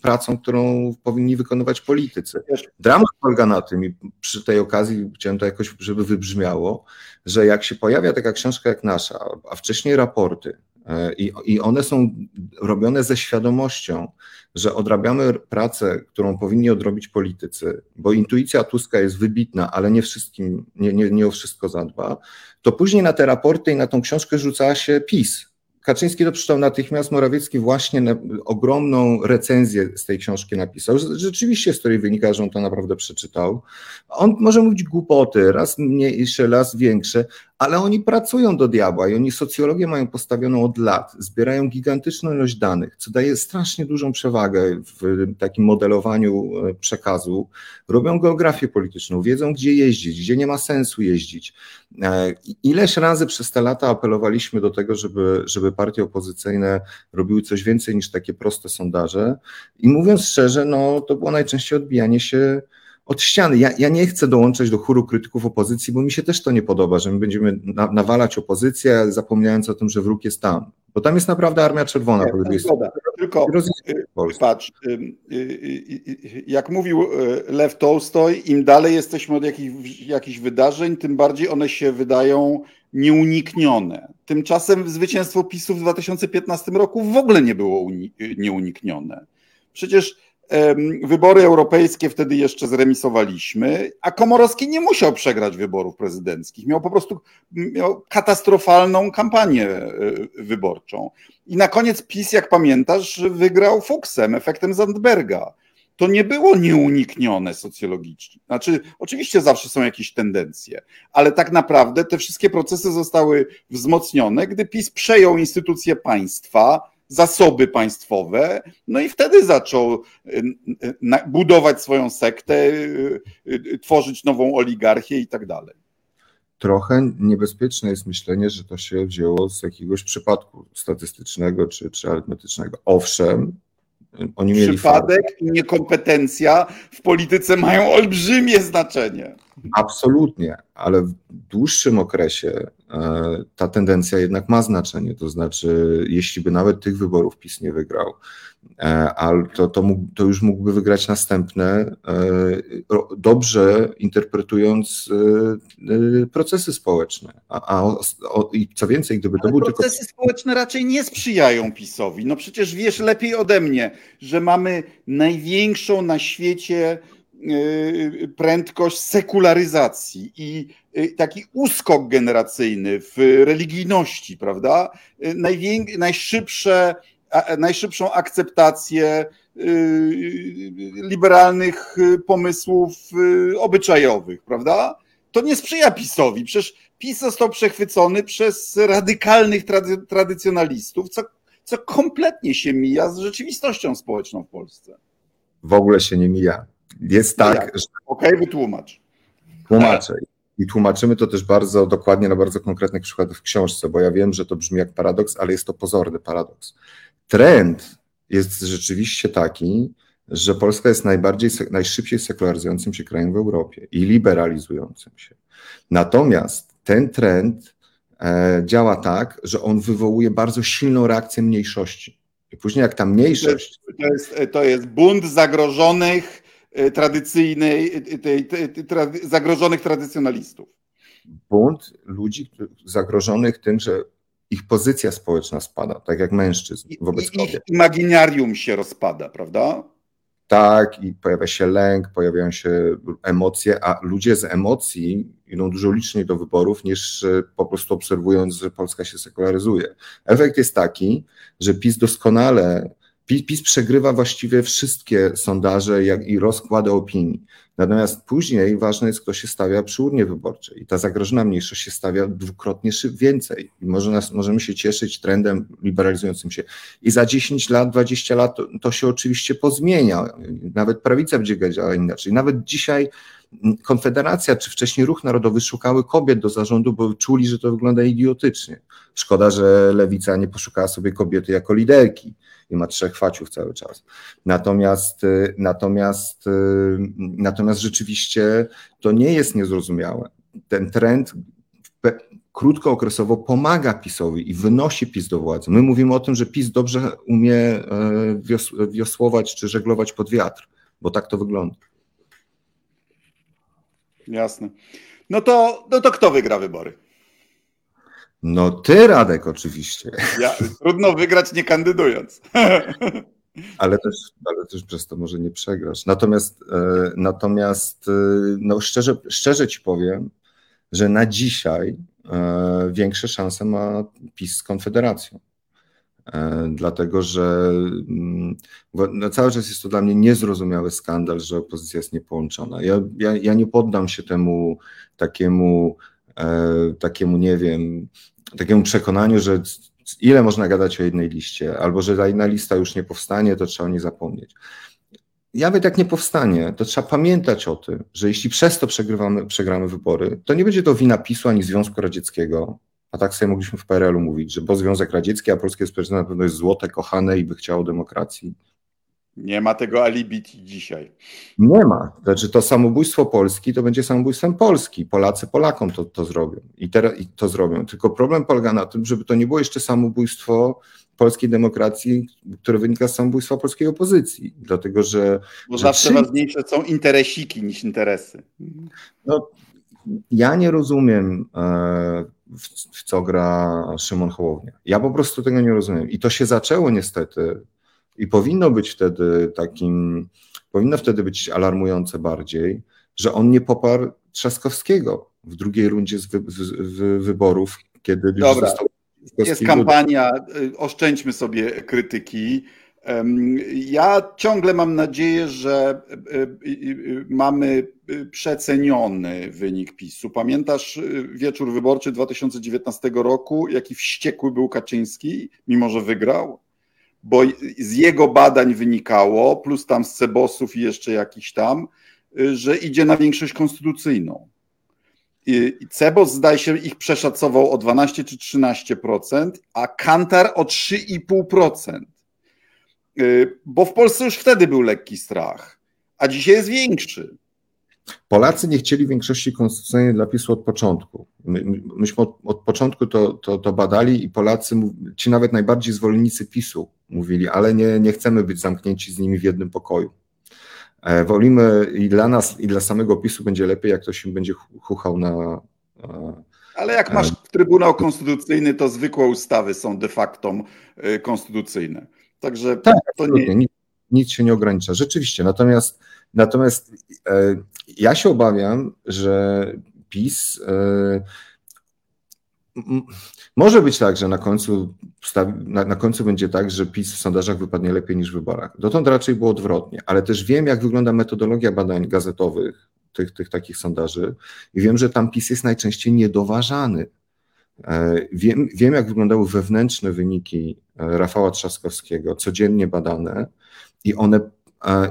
B: pracą, którą powinni wykonywać politycy. Dramat polega na tym, i przy tej okazji chciałem to jakoś, żeby wybrzmiało, że jak się pojawia taka książka jak nasza, a wcześniej raporty, I, I one są robione ze świadomością, że odrabiamy pracę, którą powinni odrobić politycy, bo intuicja Tuska jest wybitna, ale nie wszystkim, nie, nie, nie o wszystko zadba, to później na te raporty i na tą książkę rzucała się PiS, Kaczyński to przeczytał natychmiast, Morawiecki właśnie ogromną recenzję z tej książki napisał. Rzeczywiście z której wynika, że on to naprawdę przeczytał. On może mówić głupoty, raz mniejsze, raz większe, ale oni pracują do diabła i oni socjologię mają postawioną od lat, zbierają gigantyczną ilość danych, co daje strasznie dużą przewagę w takim modelowaniu e, przekazu. Robią geografię polityczną, wiedzą gdzie jeździć, gdzie nie ma sensu jeździć. E, ileś razy przez te lata apelowaliśmy do tego, żeby, żeby partie opozycyjne robiły coś więcej niż takie proste sondaże i mówiąc szczerze, no to było najczęściej odbijanie się od ściany. Ja, ja nie chcę dołączać do chóru krytyków opozycji, bo mi się też to nie podoba, że my będziemy na, nawalać opozycję, zapomniając o tym, że wróg jest tam. Bo tam jest naprawdę Armia Czerwona.
A: Nie, zgoda. Tylko y, patrz, y, y, jak mówił Lew Tolstoj, im dalej jesteśmy od jakich, jakichś wydarzeń, tym bardziej one się wydają nieuniknione. Tymczasem zwycięstwo PiSu w 2015 roku w ogóle nie było nieuniknione. Przecież Wybory europejskie wtedy jeszcze zremisowaliśmy, a Komorowski nie musiał przegrać wyborów prezydenckich. Miał po prostu miał katastrofalną kampanię e, wyborczą. I na koniec PiS, jak pamiętasz, wygrał Fuchsem, efektem Zandberga. To nie było nieuniknione socjologicznie. Znaczy, oczywiście zawsze są jakieś tendencje, ale tak naprawdę te wszystkie procesy zostały wzmocnione, gdy PiS przejął instytucje państwa, zasoby państwowe, no i wtedy zaczął y, y, budować swoją sektę, y, tworzyć nową oligarchię i tak dalej.
B: Trochę niebezpieczne jest myślenie, że to się wzięło z jakiegoś przypadku statystycznego czy, czy arytmetycznego. Owszem, oni mieli
A: Przypadek i niekompetencja w polityce mają olbrzymie znaczenie.
B: Absolutnie, ale w dłuższym okresie e, ta tendencja jednak ma znaczenie. To znaczy, jeśli by nawet tych wyborów PiS nie wygrał, ale to, to, mógł, to już mógłby wygrać następne, e, dobrze interpretując procesy społeczne. A, a i co więcej, gdyby to
A: ale
B: był
A: procesy tylko. Procesy społeczne raczej nie sprzyjają PiSowi. No przecież wiesz lepiej ode mnie, że mamy największą na świecie prędkość sekularyzacji i taki uskok generacyjny w religijności, prawda? Najwię- najszybsze, najszybszą akceptację liberalnych pomysłów obyczajowych, prawda? To nie sprzyja PiSowi. Przecież PiS został przechwycony przez radykalnych trady- tradycjonalistów, co, co kompletnie się mija z rzeczywistością społeczną w Polsce.
B: W ogóle się nie mija. Jest tak,
A: że. Okej, okay, wytłumacz.
B: Tłumaczę. I tłumaczymy to też bardzo dokładnie na bardzo konkretnych przykładach w książce, bo ja wiem, że to brzmi jak paradoks, ale jest to pozorny paradoks. Trend jest rzeczywiście taki, że Polska jest najbardziej, najszybciej sekularyzującym się krajem w Europie i liberalizującym się. Natomiast ten trend e, działa tak, że on wywołuje bardzo silną reakcję mniejszości. I później jak ta mniejszość...
A: To jest, to jest, bunt zagrożonych E, tradycyjnej, e, tej, tej, tej, zagrożonych tradycjonalistów.
B: Bunt ludzi zagrożonych tym, że ich pozycja społeczna spada, tak jak mężczyzn wobec
A: I, kobiet. Ich imaginarium się rozpada, prawda?
B: Tak, i pojawia się lęk, pojawiają się emocje, a ludzie z emocji idą dużo liczniej do wyborów niż e, po prostu obserwując, że Polska się sekularyzuje. Efekt jest taki, że PiS doskonale PiS przegrywa właściwie wszystkie sondaże jak i rozkłady opinii. Natomiast później ważne jest, kto się stawia przy urnie wyborczej. I ta zagrożona mniejszość się stawia dwukrotnie więcej. I może nas, możemy się cieszyć trendem liberalizującym się. I za 10 lat, 20 lat to, to się oczywiście pozmienia. Nawet prawica będzie działała inaczej. Nawet dzisiaj Konfederacja czy wcześniej Ruch Narodowy szukały kobiet do zarządu, bo czuli, że to wygląda idiotycznie. Szkoda, że lewica nie poszukała sobie kobiety jako liderki i ma trzech faciów cały czas. Natomiast, y, natomiast, y, natomiast rzeczywiście to nie jest niezrozumiałe. Ten trend krótkookresowo pomaga PiSowi i wynosi PiS do władzy. My mówimy o tym, że PiS dobrze umie e, wiosłować czy żeglować pod wiatr, bo tak to wygląda.
A: Jasne. No to, no to kto wygra wybory?
B: No ty, Radek, oczywiście.
A: Ja, trudno wygrać nie kandydując.
B: Ale też, ale też przez to może nie przegrasz. Natomiast, e, natomiast e, no szczerze, szczerze ci powiem, że na dzisiaj e, większe szanse ma PiS z Konfederacją. Dlatego, że mm, no cały czas jest to dla mnie niezrozumiały skandal, że opozycja jest niepołączona. Ja, ja, ja nie poddam się temu takiemu, takiemu, nie wiem, takiemu przekonaniu, że ile można gadać o jednej liście, albo że ta jedna lista już nie powstanie, to trzeba o niej zapomnieć. Nawet jak nie powstanie, to trzeba pamiętać o tym, że jeśli przez to przegramy wybory, to nie będzie to wina PiSu ani Związku Radzieckiego, a tak sobie mogliśmy w PRL-u mówić, że bo Związek Radziecki, a polskie społeczeństwo na pewno jest złote, kochane i by chciało demokracji.
A: Nie ma tego alibi dzisiaj.
B: Nie ma. Znaczy to samobójstwo Polski to będzie samobójstwem Polski. Polacy Polakom to, to zrobią. I, teraz, I to zrobią. Tylko problem polega na tym, żeby to nie było jeszcze samobójstwo polskiej demokracji, które wynika z samobójstwa polskiej opozycji. Dlatego, że.
A: Bo że zawsze czy... ważniejsze są interesiki niż interesy.
B: No, ja nie rozumiem, e, w, w co gra Szymon Hołownia. Ja po prostu tego nie rozumiem. I to się zaczęło niestety i powinno być wtedy takim, powinno wtedy być alarmujące bardziej, że on nie poparł Trzaskowskiego w drugiej rundzie z, wy, z wyborów, kiedy
A: Dobra. został. Jest kampania, y, oszczędźmy sobie krytyki. Ja ciągle mam nadzieję, że y, y, mamy przeceniony wynik PiSu. Pamiętasz wieczór wyborczy 2019 roku, jaki wściekły był Kaczyński, mimo że wygrał? bo z jego badań wynikało, plus tam z Cebosów i jeszcze jakiś tam, że idzie na większość konstytucyjną. I Cebos zdaje się ich przeszacował o 12 czy 13%, a Kantar o 3,5%. Y, bo w Polsce już wtedy był lekki strach, a dzisiaj jest większy.
B: Polacy nie chcieli większości konstytucyjnej dla PiSu od początku. My, myśmy od, od początku to, to, to, badali i Polacy, ci nawet najbardziej zwolennicy PiSu mówili, ale nie, nie chcemy być zamknięci z nimi w jednym pokoju. E, wolimy i dla nas, i dla samego PiSu będzie lepiej, jak ktoś im będzie chuchał na.
A: E, ale jak masz e, Trybunał Konstytucyjny, to zwykłe ustawy są de facto konstytucyjne. Także
B: tak, to nie. Nic, nic się nie ogranicza. Rzeczywiście. Natomiast Natomiast e, ja się obawiam, że PiS e, może być tak, że na końcu, na, na, końcu będzie tak, że PiS w sondażach wypadnie lepiej niż w wyborach. Dotąd raczej było odwrotnie, ale też wiem, jak wygląda metodologia badań gazetowych, tych, tych takich sondaży, i wiem, że tam PiS jest najczęściej niedoważany. E, wiem, wiem, jak wyglądały wewnętrzne wyniki Rafała Trzaskowskiego, codziennie badane, i one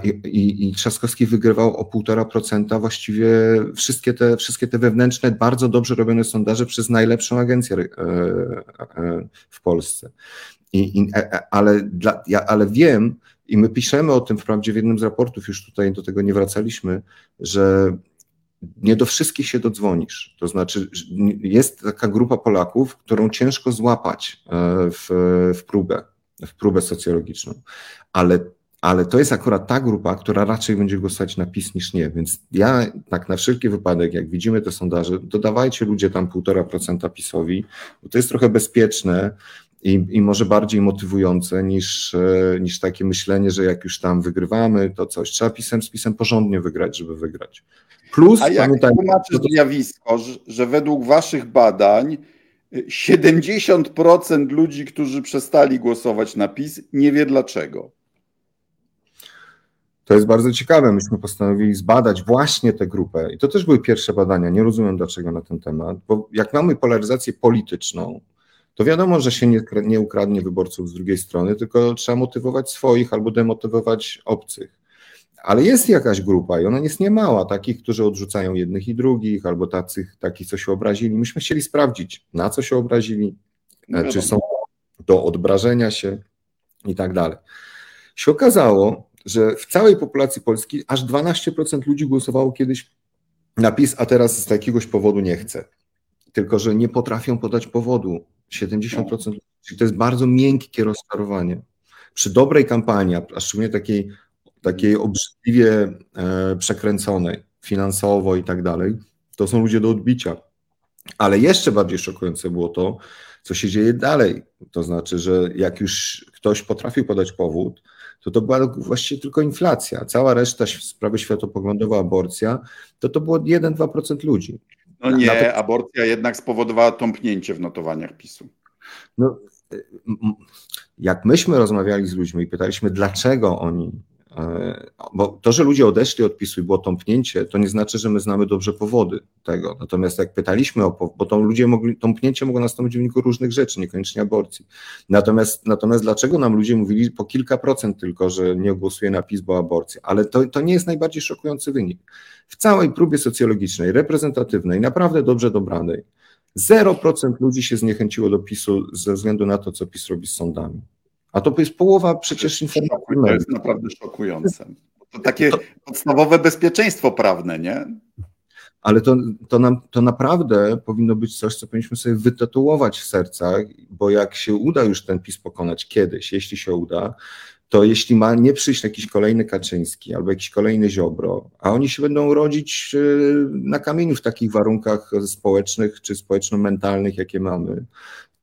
B: i, i, i Trzaskowski wygrywał o 1,5% właściwie wszystkie te, wszystkie te wewnętrzne, bardzo dobrze robione sondaże przez najlepszą agencję e, e, w Polsce. I, i, e, ale, dla, ja, ale wiem, i my piszemy o tym wprawdzie w jednym z raportów, już tutaj do tego nie wracaliśmy, że nie do wszystkich się dodzwonisz. To znaczy, jest taka grupa Polaków, którą ciężko złapać w, w próbę, w próbę socjologiczną, ale ale to jest akurat ta grupa, która raczej będzie głosować na PiS niż nie. Więc ja tak na wszelki wypadek, jak widzimy te sondaże, dodawajcie ludzie tam 1,5% PiSowi, bo to jest trochę bezpieczne i, i może bardziej motywujące niż, e, niż takie myślenie, że jak już tam wygrywamy, to coś. Trzeba pisem z pisem porządnie wygrać, żeby wygrać.
A: Plus, A jak tłumaczysz to... zjawisko, że, że według waszych badań 70% ludzi, którzy przestali głosować na PiS, nie wie dlaczego.
B: To jest bardzo ciekawe. Myśmy postanowili zbadać właśnie tę grupę. I to też były pierwsze badania. Nie rozumiem dlaczego na ten temat, bo jak mamy polaryzację polityczną, to wiadomo, że się nie, nie ukradnie wyborców z drugiej strony, tylko trzeba motywować swoich albo demotywować obcych. Ale jest jakaś grupa i ona jest niemała, takich, którzy odrzucają jednych i drugich, albo tacy, takich, co się obrazili. Myśmy chcieli sprawdzić, na co się obrazili, no czy są do odbrażenia się i tak dalej. Się okazało, że w całej populacji polskiej aż 12% ludzi głosowało kiedyś na PiS, a teraz z jakiegoś powodu nie chce. Tylko, że nie potrafią podać powodu. 70%. Czyli to jest bardzo miękkie rozczarowanie. Przy dobrej kampanii, a szczególnie takiej, takiej obrzydliwie e, przekręconej finansowo i tak dalej, to są ludzie do odbicia. Ale jeszcze bardziej szokujące było to, co się dzieje dalej. To znaczy, że jak już ktoś potrafił podać powód, to to była właściwie tylko inflacja. Cała reszta sprawy światopoglądowa, aborcja, to to było 1-2% ludzi.
A: No nie, to... aborcja jednak spowodowała tąpnięcie w notowaniach PiSu.
B: No, jak myśmy rozmawiali z ludźmi i pytaliśmy, dlaczego oni bo to, że ludzie odeszli od PiSu i było tąpnięcie, to nie znaczy, że my znamy dobrze powody tego. Natomiast jak pytaliśmy o bo to ludzie mogli, tąpnięcie mogło nastąpić w wyniku różnych rzeczy, niekoniecznie aborcji. Natomiast, natomiast dlaczego nam ludzie mówili po kilka procent tylko, że nie głosuje na PiS, bo aborcja? Ale to, to nie jest najbardziej szokujący wynik. W całej próbie socjologicznej, reprezentatywnej, naprawdę dobrze dobranej, 0% ludzi się zniechęciło do PiSu ze względu na to, co PiS robi z sądami. A to jest połowa przecież informacji.
A: To jest naprawdę szokujące. To takie to... podstawowe bezpieczeństwo prawne, nie?
B: Ale to, to, nam, to naprawdę powinno być coś, co powinniśmy sobie wytatuować w sercach, bo jak się uda już ten PiS pokonać kiedyś, jeśli się uda, to jeśli ma nie przyjść jakiś kolejny Kaczyński albo jakiś kolejny Ziobro, a oni się będą rodzić y, na kamieniu w takich warunkach społecznych czy społeczno-mentalnych, jakie mamy,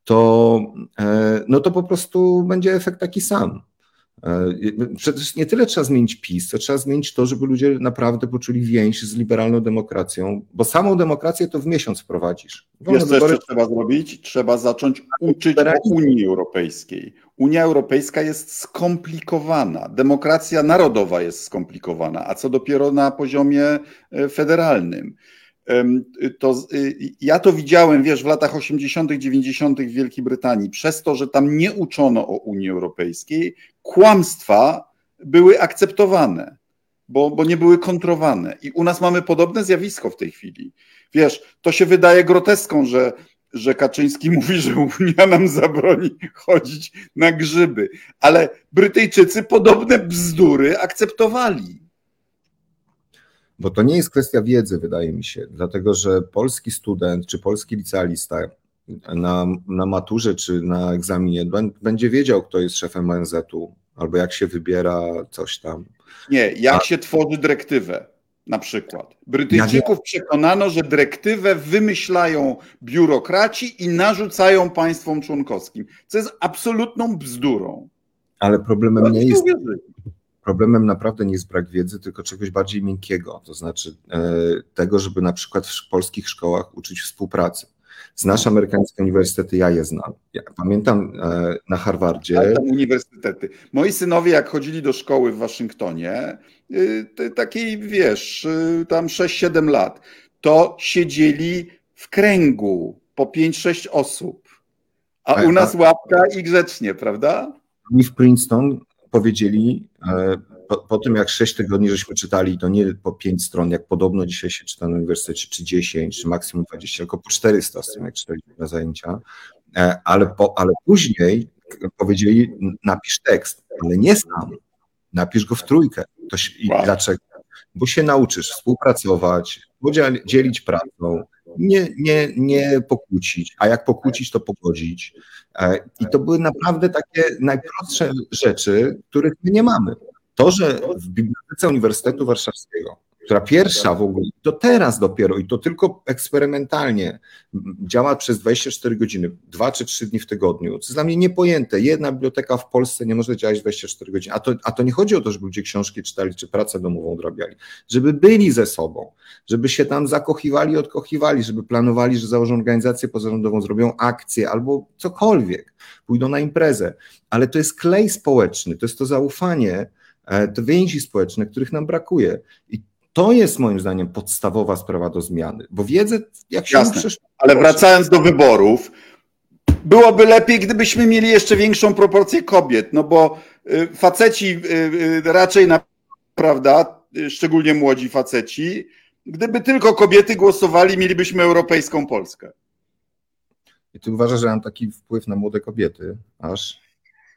B: to, e, no to po prostu będzie efekt taki sam. E, przecież nie tyle trzeba zmienić PiS, co trzeba zmienić to, żeby ludzie naprawdę poczuli więź z liberalną demokracją, bo samą demokrację to w miesiąc wprowadzisz.
A: Wiesz, co jeszcze trzeba zrobić? Trzeba zacząć uczyć o Unii Europejskiej. Unia Europejska jest skomplikowana, demokracja narodowa jest skomplikowana, a co dopiero na poziomie e, federalnym to y, ja to widziałem, wiesz, w latach 80., 90. w Wielkiej Brytanii. Przez to, że tam nie uczono o Unii Europejskiej, kłamstwa były akceptowane, bo, bo nie były kontrowane. I u nas mamy podobne zjawisko w tej chwili. Wiesz, to się wydaje groteską, że, że Kaczyński mówi, że Unia nam zabroni chodzić na grzyby, ale Brytyjczycy podobne bzdury akceptowali.
B: Bo to nie jest kwestia wiedzy, wydaje mi się, dlatego że polski student czy polski licealista na, na maturze czy na egzaminie będzie wiedział, kto jest szefem ONZ-u, albo jak się wybiera coś tam.
A: Nie, jak A... się tworzy dyrektywę na przykład. Brytyjczyków ja przekonano, że dyrektywę wymyślają biurokraci i narzucają państwom członkowskim, co jest absolutną bzdurą.
B: Ale problemem nie jest, problemem naprawdę nie jest brak wiedzy, tylko czegoś bardziej miękkiego, to znaczy e, tego, żeby na przykład w polskich szkołach uczyć współpracy. Znasz amerykańskie uniwersytety, ja je znam. Ja pamiętam e, na Harvardzie.
A: Ja tam uniwersytety. Moi synowie, jak chodzili do szkoły w Waszyngtonie, y, takiej wiesz, tam 6-7 lat, to siedzieli w kręgu po 5-6 osób. A u nas łapka i grzecznie, prawda?
B: Mi w Princeton powiedzieli, e, po, po, tym jak 6 tygodni żeśmy czytali, to nie po 5 stron, jak podobno dzisiaj się czyta na uniwersytecie, czy 10, czy maksimum 20, tylko po 400 stron, jak czytaliśmy na zajęcia, e, ale, po, ale później powiedzieli, napisz tekst, ale nie sam, napisz go w trójkę. To się, wow. Dlaczego? Bo się nauczysz współpracować, dzielić pracą, nie, nie, nie pokłócić, a jak pokłócić, to pogodzić. E, I to były naprawdę takie najprostsze rzeczy, których my nie mamy. To, że w Bibliotece Uniwersytetu Warszawskiego która pierwsza w ogóle, to teraz dopiero i to tylko eksperymentalnie działa przez 24 godziny, dwa czy trzy dni w tygodniu. To jest dla mnie niepojęte. Jedna biblioteka w Polsce nie może działać 24 godziny. A to, a to nie chodzi o to, żeby ludzie książki czytali czy pracę domową odrabiali, żeby byli ze sobą, żeby się tam zakochiwali, odkochiwali, żeby planowali, że założą organizację pozarządową, zrobią akcję albo cokolwiek, pójdą na imprezę. Ale to jest klej społeczny, to jest to zaufanie, te więzi społeczne, których nam brakuje. I to jest moim zdaniem podstawowa sprawa do zmiany, bo wiedzę, jak się
A: Jasne, Ale wracając do wyborów, byłoby lepiej, gdybyśmy mieli jeszcze większą proporcję kobiet, no bo y, faceci y, y, raczej na prawda, szczególnie młodzi faceci, gdyby tylko kobiety głosowali, mielibyśmy europejską Polskę.
B: I ty uważasz, że mam taki wpływ na młode kobiety, aż?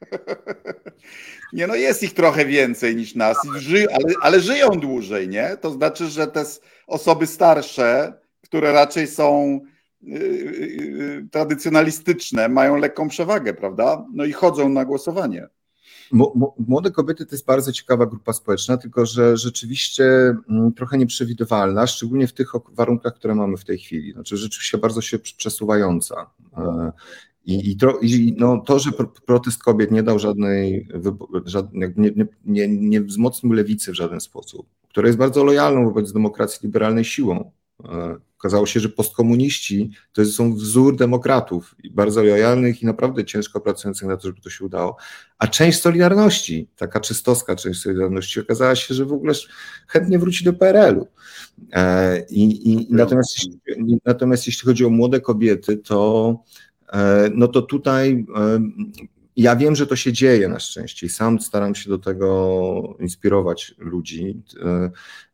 A: Nie, no jest ich trochę więcej niż nas, ży, ale, ale żyją dłużej, nie? To znaczy, że te osoby starsze, które raczej są yy, yy, tradycjonalistyczne, mają lekką przewagę, prawda? No i chodzą na głosowanie.
B: Młode kobiety to jest bardzo ciekawa grupa społeczna, tylko że rzeczywiście mm, trochę nieprzewidywalna, szczególnie w tych warunkach, które mamy w tej chwili. Znaczy rzeczywiście bardzo się przesuwająca. I, i, to, i no, to, że protest kobiet nie dał żadnej, żadnej nie, nie, nie, nie wzmocnił lewicy w żaden sposób, która jest bardzo lojalną wobec demokracji liberalnej siłą. E, okazało się, że postkomuniści to są wzór demokratów, bardzo lojalnych i naprawdę ciężko pracujących na to, żeby to się udało. A część Solidarności, taka czystowska część Solidarności, okazała się, że w ogóle chętnie wróci do PRL-u. E, I, i, natomiast, jeśli, natomiast jeśli chodzi o młode kobiety, to no to tutaj ja wiem, że to się dzieje na szczęście i sam staram się do tego inspirować ludzi. E,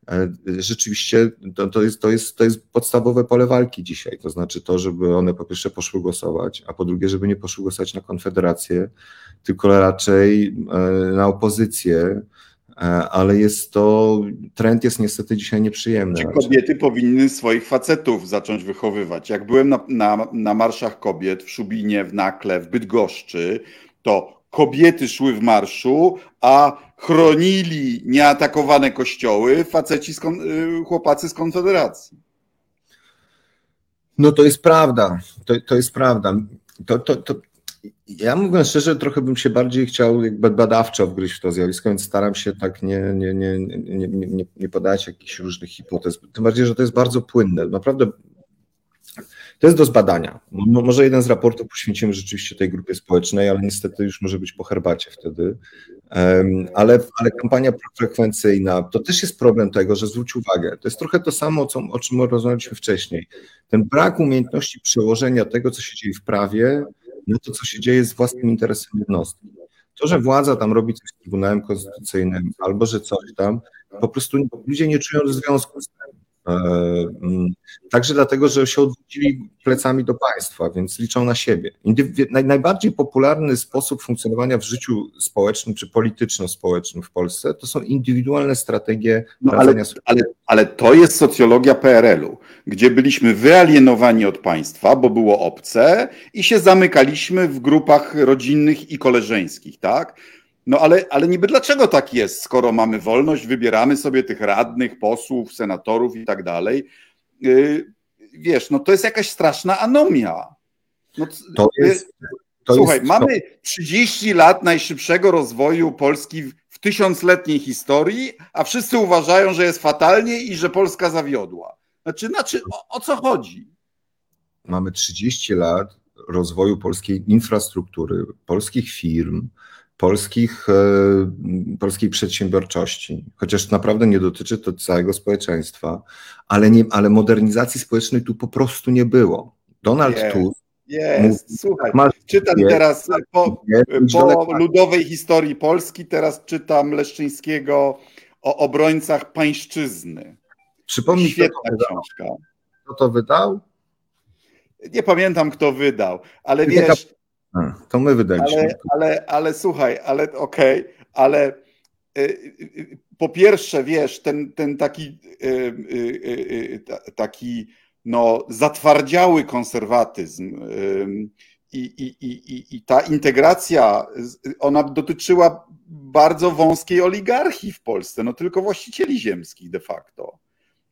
B: e, rzeczywiście to, to, jest, to, jest, to jest podstawowe pole walki dzisiaj. To znaczy to, żeby one po pierwsze poszły głosować, a po drugie, żeby nie poszły głosować na Konfederację, tylko raczej e, na opozycję. Ale jest to, trend jest niestety dzisiaj nieprzyjemny.
A: Czy kobiety powinny swoich facetów zacząć wychowywać? Jak byłem na, na, na marszach kobiet w Szubinie, w Nakle, w Bydgoszczy, to kobiety szły w marszu, a chronili nieatakowane kościoły faceci, y, chłopacy z Konfederacji.
B: No to jest prawda, to, to jest prawda. To, to, to, ja mówiąc szczerze, trochę bym się bardziej chciał jakby badawczo wgryźć w to zjawisko, więc staram się tak nie, nie, nie, nie, nie, nie podać jakichś różnych hipotez. Tym bardziej, że to jest bardzo płynne. Naprawdę to jest do zbadania. Może jeden z raportów poświęcimy rzeczywiście tej grupie społecznej, ale niestety już może być po herbacie wtedy. Ale, ale kampania profrekwencyjna to też jest problem tego, że zwróć uwagę, to jest trochę to samo, co, o czym rozmawialiśmy wcześniej. Ten brak umiejętności przełożenia tego, co się dzieje w prawie, na to, co się dzieje z własnym interesem jednostki. To, że władza tam robi coś z Trybunałem Konstytucyjnym albo że coś tam, po prostu ludzie nie czują związku z tym. E, mm, także dlatego, że się odwrócili plecami do państwa, więc liczą na siebie. najbardziej popularny sposób funkcjonowania w życiu społecznym czy polityczno-społecznym w Polsce to są indywidualne strategie
A: no, ale, ale, ale to jest socjologia PRL-u, gdzie byliśmy wyalienowani od państwa, bo było obce i się zamykaliśmy w grupach rodzinnych i koleżeńskich, tak? No ale, ale niby dlaczego tak jest, skoro mamy wolność, wybieramy sobie tych radnych, posłów, senatorów i tak dalej. Y, wiesz, no to jest jakaś straszna anomia. No,
B: to y, jest,
A: to słuchaj, jest, mamy 30 lat najszybszego rozwoju Polski w tysiącletniej historii, a wszyscy uważają, że jest fatalnie i że Polska zawiodła. Znaczy, znaczy o, o co chodzi?
B: Mamy 30 lat rozwoju polskiej infrastruktury, polskich firm, polskich, e, polskiej przedsiębiorczości, chociaż naprawdę nie dotyczy to całego społeczeństwa, ale, nie, ale modernizacji społecznej tu po prostu nie było. Donald
A: jest,
B: Tusk
A: jest, słuchaj, czytam jest, teraz po, po ludowej historii Polski, teraz czytam Leszczyńskiego o obrońcach pańszczyzny.
B: Przypomnij, Świetna kto to książka. Kto to wydał?
A: Nie pamiętam, kto wydał, ale wiesz,
B: to my wydaliśmy.
A: Ale, ale, ale słuchaj, ale okej, okay, ale y, y, po pierwsze, wiesz, ten, ten taki, y, taki no, zatwardziały konserwatyzm i, i, i, i ta integracja, ona dotyczyła bardzo wąskiej oligarchii w Polsce, no tylko właścicieli ziemskich de facto.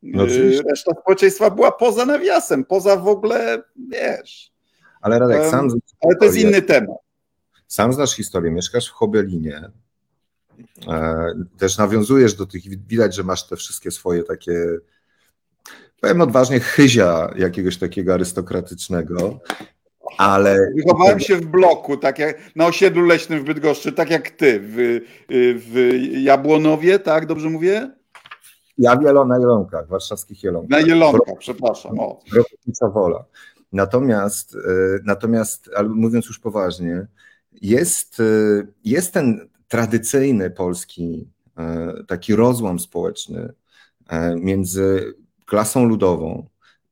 A: No, Reszta społeczeństwa była poza nawiasem, poza w ogóle, wiesz.
B: Ale Radek, sam
A: ale to jest inny temat.
B: Sam znasz historię, mieszkasz w Hobelinie, e, też nawiązujesz do tych, widać, że masz te wszystkie swoje takie, powiem odważnie, chyzia jakiegoś takiego arystokratycznego, ale...
A: Wychowałem się w bloku, tak jak na osiedlu leśnym w Bydgoszczy, tak jak ty, w, w Jabłonowie, tak, dobrze mówię?
B: Ja wielo na Jelonkach, warszawskich Jelonkach.
A: Na Jelonkach, przepraszam. O.
B: Wola. Natomiast, e, natomiast ale mówiąc już poważnie, jest, e, jest ten tradycyjny polski taki rozłam społeczny między klasą ludową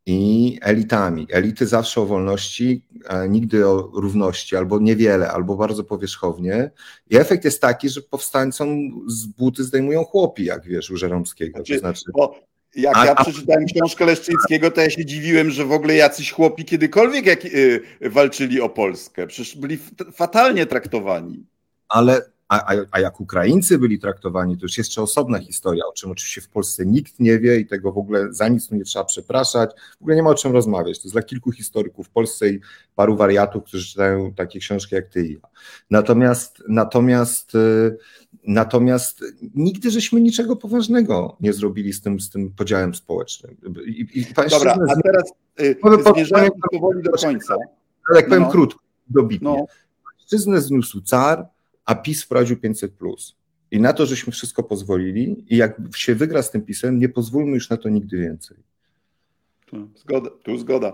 B: i elitami. Elity zawsze o wolności, nigdy o równości, albo niewiele, albo bardzo powierzchownie. I efekt jest taki, że powstańcom z buty zdejmują chłopi, jak wiesz, u Żeromskiego.
A: Znaczy, to znaczy, bo jak a, ja przeczytałem książkę Leszczyńskiego, to ja się dziwiłem, że w ogóle jacyś chłopi kiedykolwiek jak, y, walczyli o Polskę. Przecież byli fatalnie traktowani.
B: Ale a, a, jak Ukraińcy byli traktowani, to już jeszcze osobna historia, o czym oczywiście w Polsce nikt nie wie i tego w ogóle za nic tu nie trzeba przepraszać. W ogóle nie ma o czym rozmawiać. To jest dla kilku historyków w Polsce i paru wariatów, którzy czytają takie książki jak ty i ja. Natomiast, natomiast, y, natomiast nigdy żeśmy niczego poważnego nie zrobili z tym, z tym podziałem społecznym.
A: I, i Dobra, a teraz y, zmierzając powoli do końca.
B: Ale jak no. powiem krótko, dobitnie. No. Pańszczyznę zniósł car, a PiS wprowadził 500. I na to, żeśmy wszystko pozwolili, i jak się wygra z tym pisem, nie pozwólmy już na to nigdy więcej.
A: Zgoda. Tu zgoda.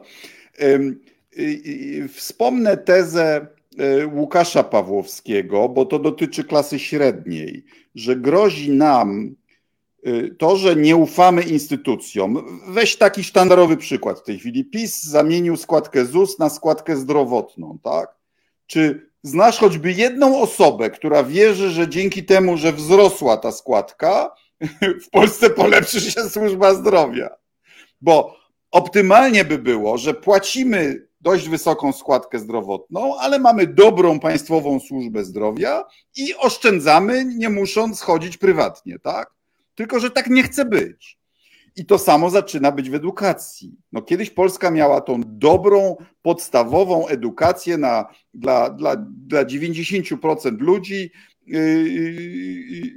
A: Wspomnę tezę e, Łukasza Pawłowskiego, bo to dotyczy klasy średniej, że grozi nam e, to, że nie ufamy instytucjom. Weź taki sztandarowy przykład w tej chwili. PiS zamienił składkę ZUS na składkę zdrowotną, tak? Czy znasz choćby jedną osobę, która wierzy, że dzięki temu, że wzrosła ta składka, w Polsce polepszy się służba zdrowia. Bo optymalnie by było, że płacimy dość wysoką składkę zdrowotną, ale mamy dobrą państwową służbę zdrowia i oszczędzamy, nie musząc chodzić prywatnie, tak? Tylko, że tak nie chce być. I to samo zaczyna być w edukacji. No, kiedyś Polska miała tą dobrą, podstawową edukację na, dla, dla, dla 90% ludzi, yy, yy,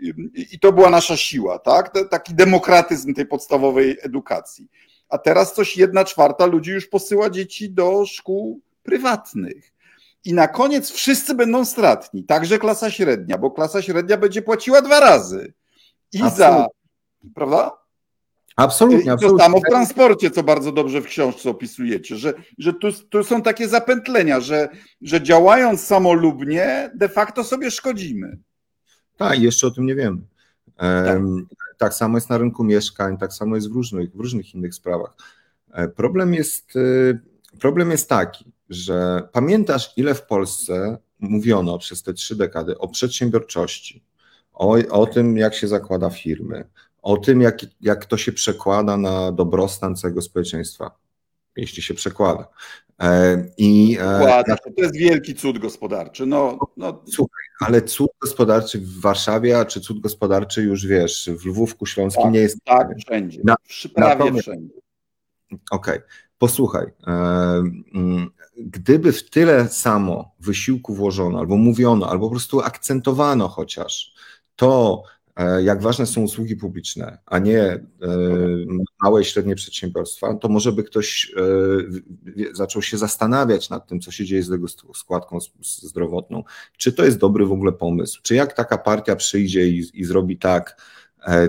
A: yy, i to była nasza siła, tak? Taki demokratyzm tej podstawowej edukacji. A teraz coś jedna czwarta ludzi już posyła dzieci do szkół prywatnych. I na koniec wszyscy będą stratni, także klasa średnia, bo klasa średnia będzie płaciła dwa razy. I Absolutnie. za, prawda?
B: Absolutnie,
A: absolutnie. To samo w transporcie, co bardzo dobrze w książce opisujecie, że, że tu, tu są takie zapętlenia, że, że działając samolubnie, de facto sobie szkodzimy.
B: Tak, jeszcze o tym nie wiemy. Tak. tak samo jest na rynku mieszkań, tak samo jest w różnych, w różnych innych sprawach. E, problem jest, e, problem jest taki, że pamiętasz, ile w Polsce mówiono przez te trzy dekady o przedsiębiorczości, o, o tym, jak się zakłada firmy, o tym, jak, jak to się przekłada na dobrostan całego społeczeństwa, jeśli się przekłada.
A: E, I, e, to jest wielki cud gospodarczy. No, no.
B: Słuchaj, ale cud gospodarczy w Warszawie, a czy cud gospodarczy już wiesz, w Lwówku Śląskim tak, nie jest.
A: Tak, wszędzie. Na, prawie na wszędzie.
B: Okej, okay. posłuchaj. E, mm, gdyby w tyle samo wysiłku włożono, albo mówiono, albo po prostu akcentowano chociaż to, jak ważne są usługi publiczne, a nie e, małe i średnie przedsiębiorstwa, to może by ktoś e, zaczął się zastanawiać nad tym, co się dzieje z tego składką zdrowotną. Czy to jest dobry w ogóle pomysł? Czy jak taka partia przyjdzie i, i zrobi tak, E,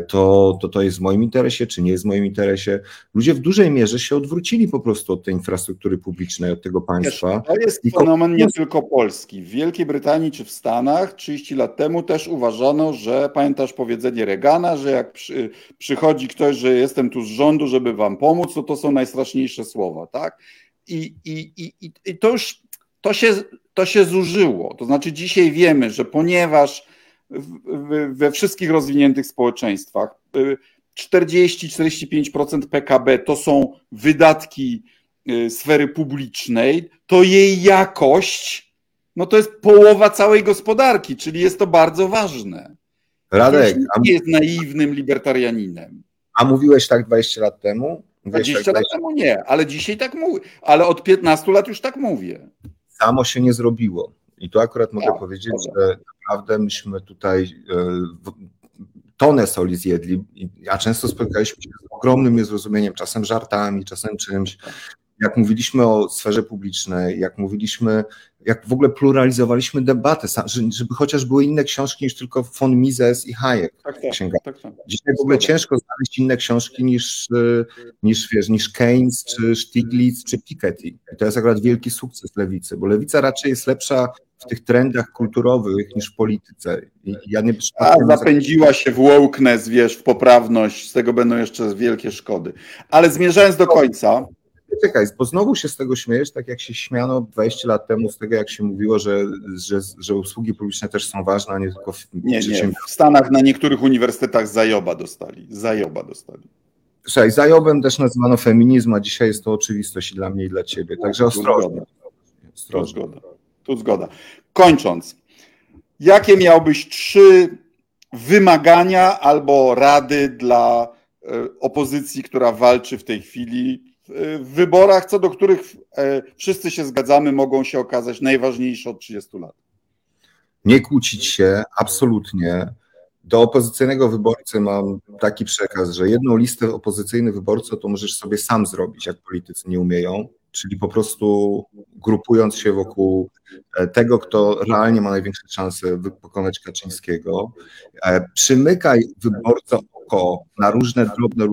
B: to, to to jest w moim interesie, czy nie jest w moim interesie. Ludzie w dużej mierze się odwrócili po prostu od tej infrastruktury publicznej, od tego państwa.
A: To jest fenomen nie tylko polski. W Wielkiej Brytanii czy w Stanach 30 lat temu też uważano, że pamiętasz powiedzenie Reagana, że jak przy, przychodzi ktoś, że jestem tu z rządu, żeby wam pomóc, to to są najstraszniejsze słowa, tak? I, i, i, i to już to się, to się zużyło. To znaczy dzisiaj wiemy, że ponieważ we wszystkich rozwiniętych społeczeństwach. 40-45% PKB to są wydatki y, sfery publicznej, to jej jakość, no to jest połowa całej gospodarki, czyli jest to bardzo ważne.
B: Radek,
A: nie jest naiwnym libertarianinem.
B: A mówiłeś tak 20 lat temu?
A: 20 tak lat temu nie, ale dzisiaj tak mówię. Ale od 15 lat już tak mówię.
B: Samo się nie zrobiło. I tu akurat mogę tak, powiedzieć, że naprawdę myśmy tutaj e, tonę soli zjedli, a często spotykaliśmy się z ogromnym niezrozumieniem, czasem żartami, czasem czymś. Jak mówiliśmy o sferze publicznej, jak mówiliśmy, jak w ogóle pluralizowaliśmy debatę, żeby chociaż były inne książki niż tylko von Mises i Hayek. Tak, tak, tak, tak. Dzisiaj w ogóle ciężko znaleźć inne książki niż, e, niż, wiesz, niż Keynes, czy Stiglitz, czy Piketty. I to jest akurat wielki sukces lewicy, bo lewica raczej jest lepsza w tych trendach kulturowych niż w polityce. I ja nie
A: A zapędziła się w wokeness, wiesz, w poprawność, z tego będą jeszcze wielkie szkody. Ale zmierzając do końca,
B: czekaj, bo znowu się z tego śmiejesz, tak jak się śmiano 20 lat temu z tego, jak się mówiło, że, że, że usługi publiczne też są ważne, a nie tylko w
A: Nie, nie. W Stanach na niektórych uniwersytetach zajoba dostali. Zajoba dostali.
B: Słuchaj, zajobem też nazywano feminizm, a dzisiaj jest to oczywistość i dla mnie i dla ciebie. Także ostrożnie.
A: Tu zgoda. Tu zgoda. Kończąc, jakie miałbyś trzy wymagania albo rady dla e, opozycji, która walczy w tej chwili w wyborach, co do których e, wszyscy się zgadzamy, mogą się okazać najważniejsze od 30 lat.
B: Nie kłócić się, absolutnie. Do opozycyjnego wyborcy mam taki przekaz, że jedną listę opozycyjnych wyborców to możesz sobie sam zrobić, jak politycy nie umieją, czyli po prostu grupując się wokół e, tego, kto realnie ma największe szanse pokonać Kaczyńskiego. E, przymykaj wyborcą oko na różne drobne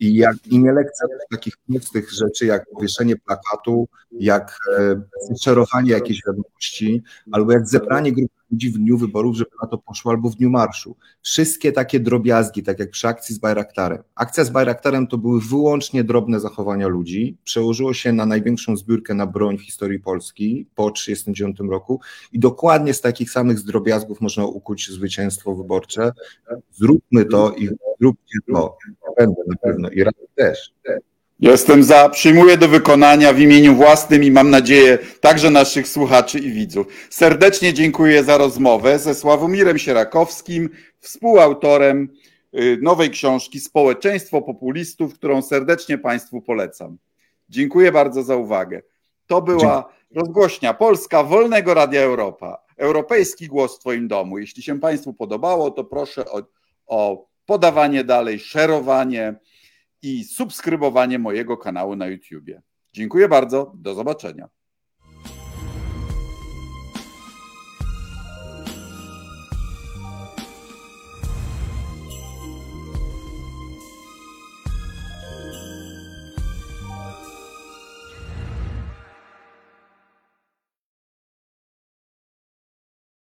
B: i, jak, i nie lekceważ takich prostych rzeczy, jak powieszenie plakatu, jak e, szerowanie jakiejś wiadomości, albo jak zebranie grupy ludzi w dniu wyborów, żeby na to poszło, albo w dniu marszu. Wszystkie takie drobiazgi, tak jak przy akcji z Bayraktarem. Akcja z Bayraktarem to były wyłącznie drobne zachowania ludzi. Przełożyło się na największą zbiórkę na broń w historii Polski po 1939 roku i dokładnie z takich samych drobiazgów można ukuć zwycięstwo wyborcze. Zróbmy to i zróbcie to. Będę na pewno i raz też.
A: Jestem za, przyjmuję do wykonania w imieniu własnym i mam nadzieję także naszych słuchaczy i widzów. Serdecznie dziękuję za rozmowę ze Sławomirem Sierakowskim, współautorem y, nowej książki Społeczeństwo Populistów, którą serdecznie Państwu polecam. Dziękuję bardzo za uwagę. To była rozgłośnia Polska Wolnego Radia Europa. Europejski głos w Twoim domu. Jeśli się Państwu podobało, to proszę o, o podawanie dalej, szerowanie i subskrybowanie mojego kanału na YouTubie. Dziękuję bardzo, do zobaczenia.